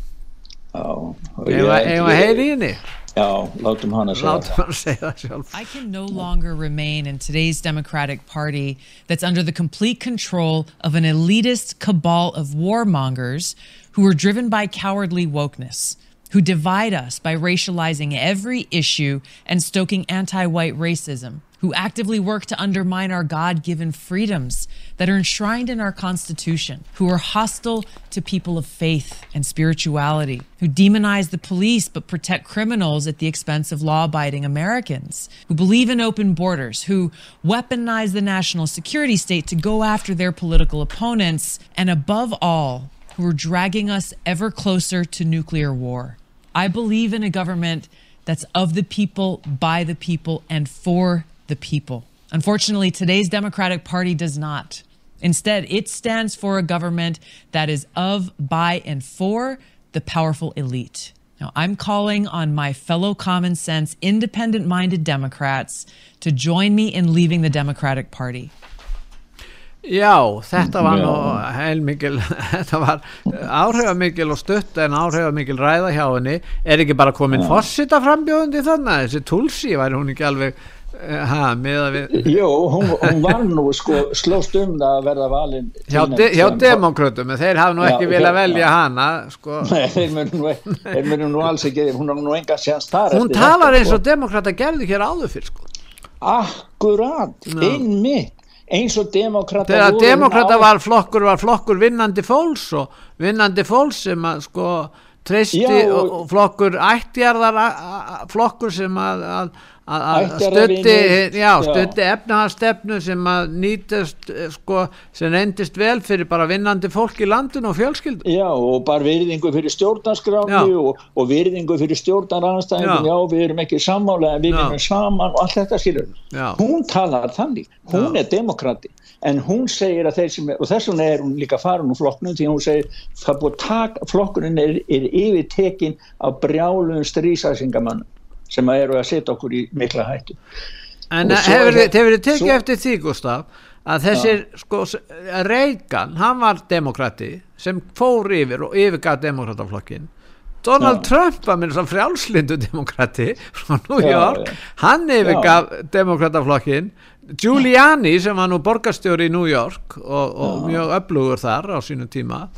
Eða heyri henni? Já, látum hana segja það. I can no longer remain in today's Democratic Party that's under the complete control of an elitist cabal of warmongers who are driven by cowardly wokeness, who divide us by racializing every issue and stoking anti white racism, who actively work to undermine our God given freedoms that are enshrined in our Constitution, who are hostile to people of faith and spirituality, who demonize the police but protect criminals at the expense of law abiding Americans, who believe in open borders, who weaponize the national security state to go after their political opponents, and above all, who are dragging us ever closer to nuclear war. I believe in a government that's of the people, by the people, and for the people. Unfortunately, today's Democratic Party does not. Instead, it stands for a government that is of, by, and for the powerful elite. Now, I'm calling on my fellow common sense, independent minded Democrats to join me in leaving the Democratic Party. Já, þetta var nú heilmikil, þetta var áhrifamikil og stutt en áhrifamikil ræða hjá henni, er ekki bara komin fossita frambjóðundi þannig, þessi Tulsi væri hún ekki alveg eh, ha, með að við Jó, hún, hún var nú sko slóst um það að verða valin Hjá, de, hjá demokrötum, þeir hafa nú ekki vilja velja ja. hana sko. Nei, þeir munu nú, nú alls ekki hún har nú enga séans þar Hún talar eins sko. og demokrata gerði hér áður fyrir sko. Akkurat, einmitt eins og demokrata þegar demokrata var flokkur var flokkur vinnandi fólks og vinnandi fólks sem að sko treysti og, og flokkur ættjarðar flokkur sem að, að að stötti stötti efnaharstefnu sem að nýtast eh, sko, sem endist vel fyrir bara vinnandi fólk í landin og fjölskyld Já og bara virðingu fyrir stjórnarskráni og, og virðingu fyrir stjórnaranstæðingum já. já við erum ekki sammála en við erum saman og allt þetta skilur já. hún talar þannig, hún já. er demokrati en hún segir að þeir sem og þess vegna er hún líka farin úr flokknum því hún segir að flokkurinn er, er yfir tekin af brjálum strísæsingamannum sem eru að setja okkur í mikla hættu. En hefur þið tekið svo... eftir því Gustaf að þessir ja. sko Reagan, hann var demokrati sem fór yfir og yfirgað demokrataflokkin Donald ja. Trump var svona frjálslindu demokrati frá New York. ja, hann yfirgað demokrataflokkin Giuliani sem var nú borgarstjóri í New York og, og mjög öflugur þar á sínum tíma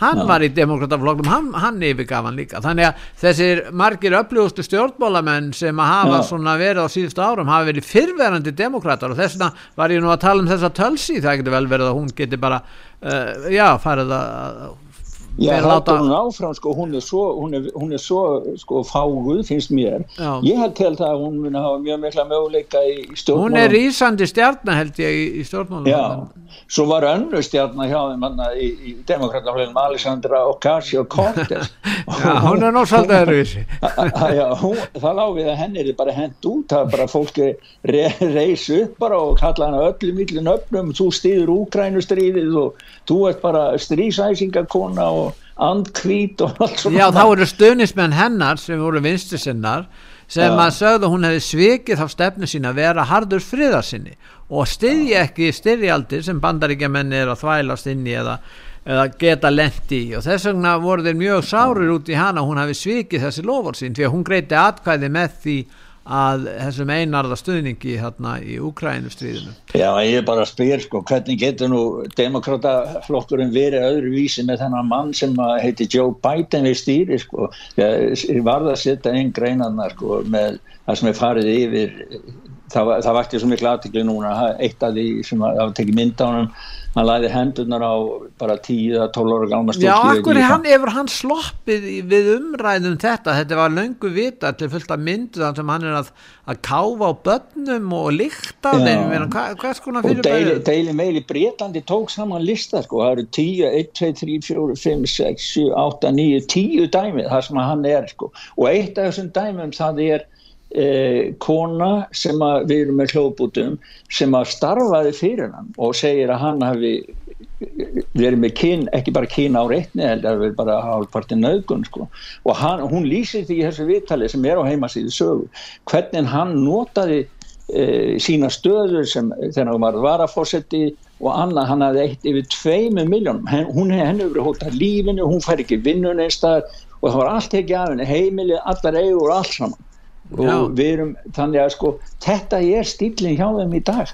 hann ja. var í demokratafloknum, hann, hann yfirgaf hann líka þannig að þessir margir uppljóðustu stjórnmálamenn sem að hafa ja. svona verið á síðustu árum hafa verið fyrverandi demokrater og þess vegna var ég nú að tala um þessa tölsi, það getur vel verið að hún geti bara uh, já, farið að Já, láta... hún áfram, sko, hún er svo, hún er, hún er svo sko, fáguð, finnst mér. Já. Ég held það að hún mun að hafa mjög mikla möguleika í stjórnmálum. Hún er ísandi stjarnar held ég í, í stjórnmálum. Já, svo var önnu stjarnar hjá þeim manna í, í demokrataflegum Alessandra Ocasio-Cortez. já, hún er náttúrulega erfiðsi. Já, hún, það láfið að henni er bara hend út, það er bara fólki re, reysu upp bara og kalla hana öllum yllin öfnum, þú stýður Úkrænustríðið og þú ert bara strísæsingakona og andkvít og allt svona Já, þá eru stuðnismenn hennar sem voru vinstisinnar sem ja. að sögðu hún hefði svikið þá stefnu sín að vera hardur friðarsinni og styðji ja. ekki styrjaldir sem bandaríkjaman er að þvælast inn í eða, eða geta lendi í og þess vegna voru þeir mjög sárir út í hana hún hafi svikið þessi lofur sín því að hún greiti atkvæði með því að þessum einarða stuðningi hérna í Ukrænustríðinu Já, ég bara að spyrja sko, hvernig getur nú demokrataflokkurinn verið öðruvísi með þennan mann sem heiti Joe Biden við stýri sko, ég var það að setja einn greinarna sko með það sem er farið yfir það, það vakti svo miklu aðtikli núna. Eitt af því sem hafa tekið mynd á hann hann læði hendunar á bara 10-12 ára stólki Já, akkur hann, hefur hann sloppið við umræðum þetta, þetta var löngu vita til fullt af myndu sem hann er að, að káfa á börnum og líkta þeim, hvað, hvað sko hann fyrir bæðið? Og Daily Mail í Breitlandi tók saman lista, sko, það eru 10 1, 2, 3, 4, 5, 6, 7, 8, 9 10 dæmið, það sem hann er sko, og eitt af þessum dæmum það er eh, kona sem við erum með hljóðbútum sem að starfaði fyrir hann og segir að hann hafi verið með kyn, ekki bara kyn á réttni eða verið bara hálfpartin nögun sko. og hann, hún lýsir því í þessu viðtali sem er á heimasíðu sögu hvernig hann notaði e, sína stöður sem þegar hann var varafósetti og annað hann hafði eitt yfir tveimu miljónum hún hefði verið hótað lífinu, hún fær ekki vinnun einstakar og það var allt ekki af henni heimilið, allar eigur og allt saman og við erum þannig að sko þetta er stílinn hjá þeim í dag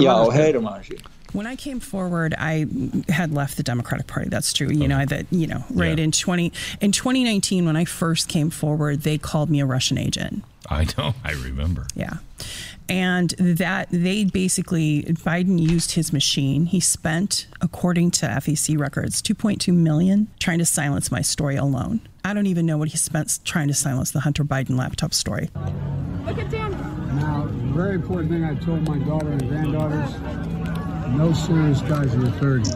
já, heyrum að þessu When I came forward, I had left the Democratic Party. That's true. You know, that you know, right yeah. in twenty in 2019, when I first came forward, they called me a Russian agent. I know. I remember. Yeah, and that they basically Biden used his machine. He spent, according to FEC records, 2.2 million trying to silence my story alone. I don't even know what he spent trying to silence the Hunter Biden laptop story. Look at Dan. Now, very important thing I told my daughter and granddaughters no serious guys in your 30s.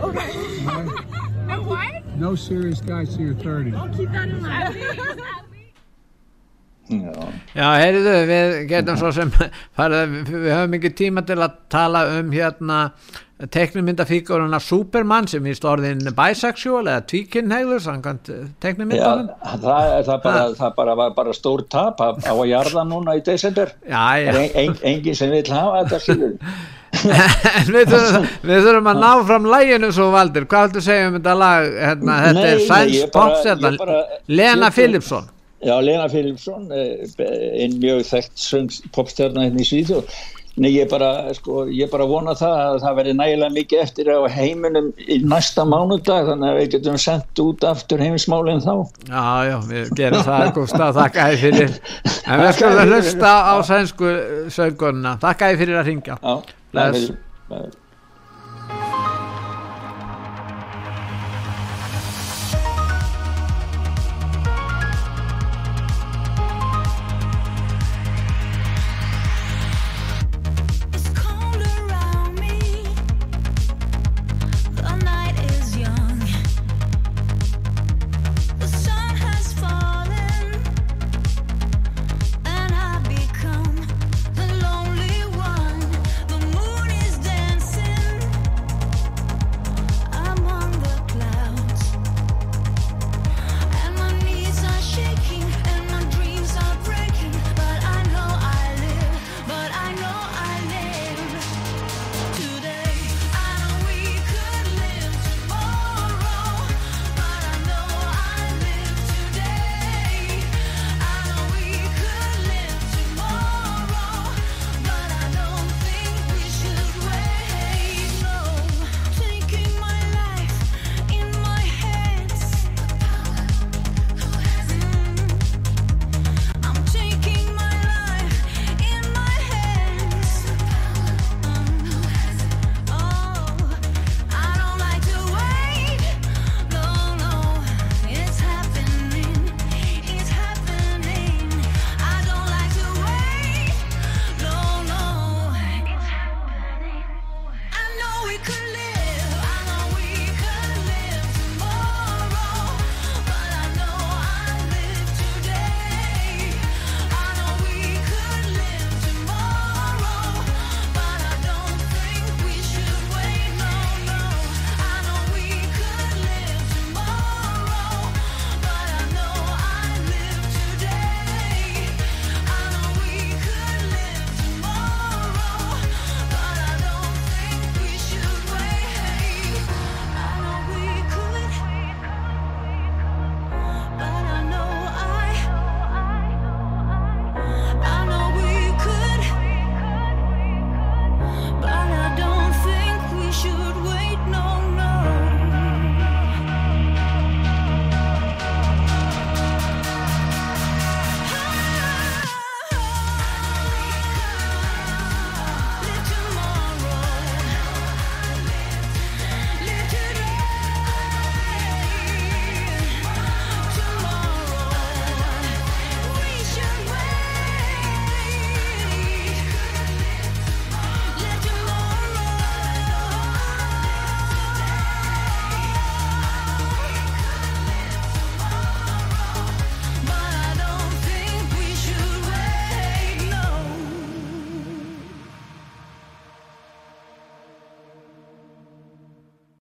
Okay. Right? what? No serious guys in your 30s. I'll keep that in mind. Já, Já heyrðu, við getum svo sem farið, við höfum ekki tíma til að tala um hérna teknumyndafíkuruna Superman sem er orðin bisexual eða tvíkinnhegður teknumyndanum Já, það, það, bara, það bara var bara stór tap á að jarða núna í desember Já, já en, en, Engin sem vil hafa þetta síður En við þurfum, við þurfum að ná fram læginu svo Valdur, hvað heldur að segja um þetta lag hérna, þetta nei, er Sæns Popstjarnan Lena Philipsson Já, Lena Philipsson eh, einn mjög þekkt popstjarnan hérna í Svíþjóð Nei, ég bara, sko, ég bara vona það að það verði nægilega mikið eftir á heiminum í næsta mánudag þannig að við getum sendt út aftur heimismálinn þá. Já, já, við gerum það, Gustaf, þakka þið fyrir. En við skulum hlusta á sænsku sögurna. Þakka þið fyrir að ringja. Já, það er fyrir.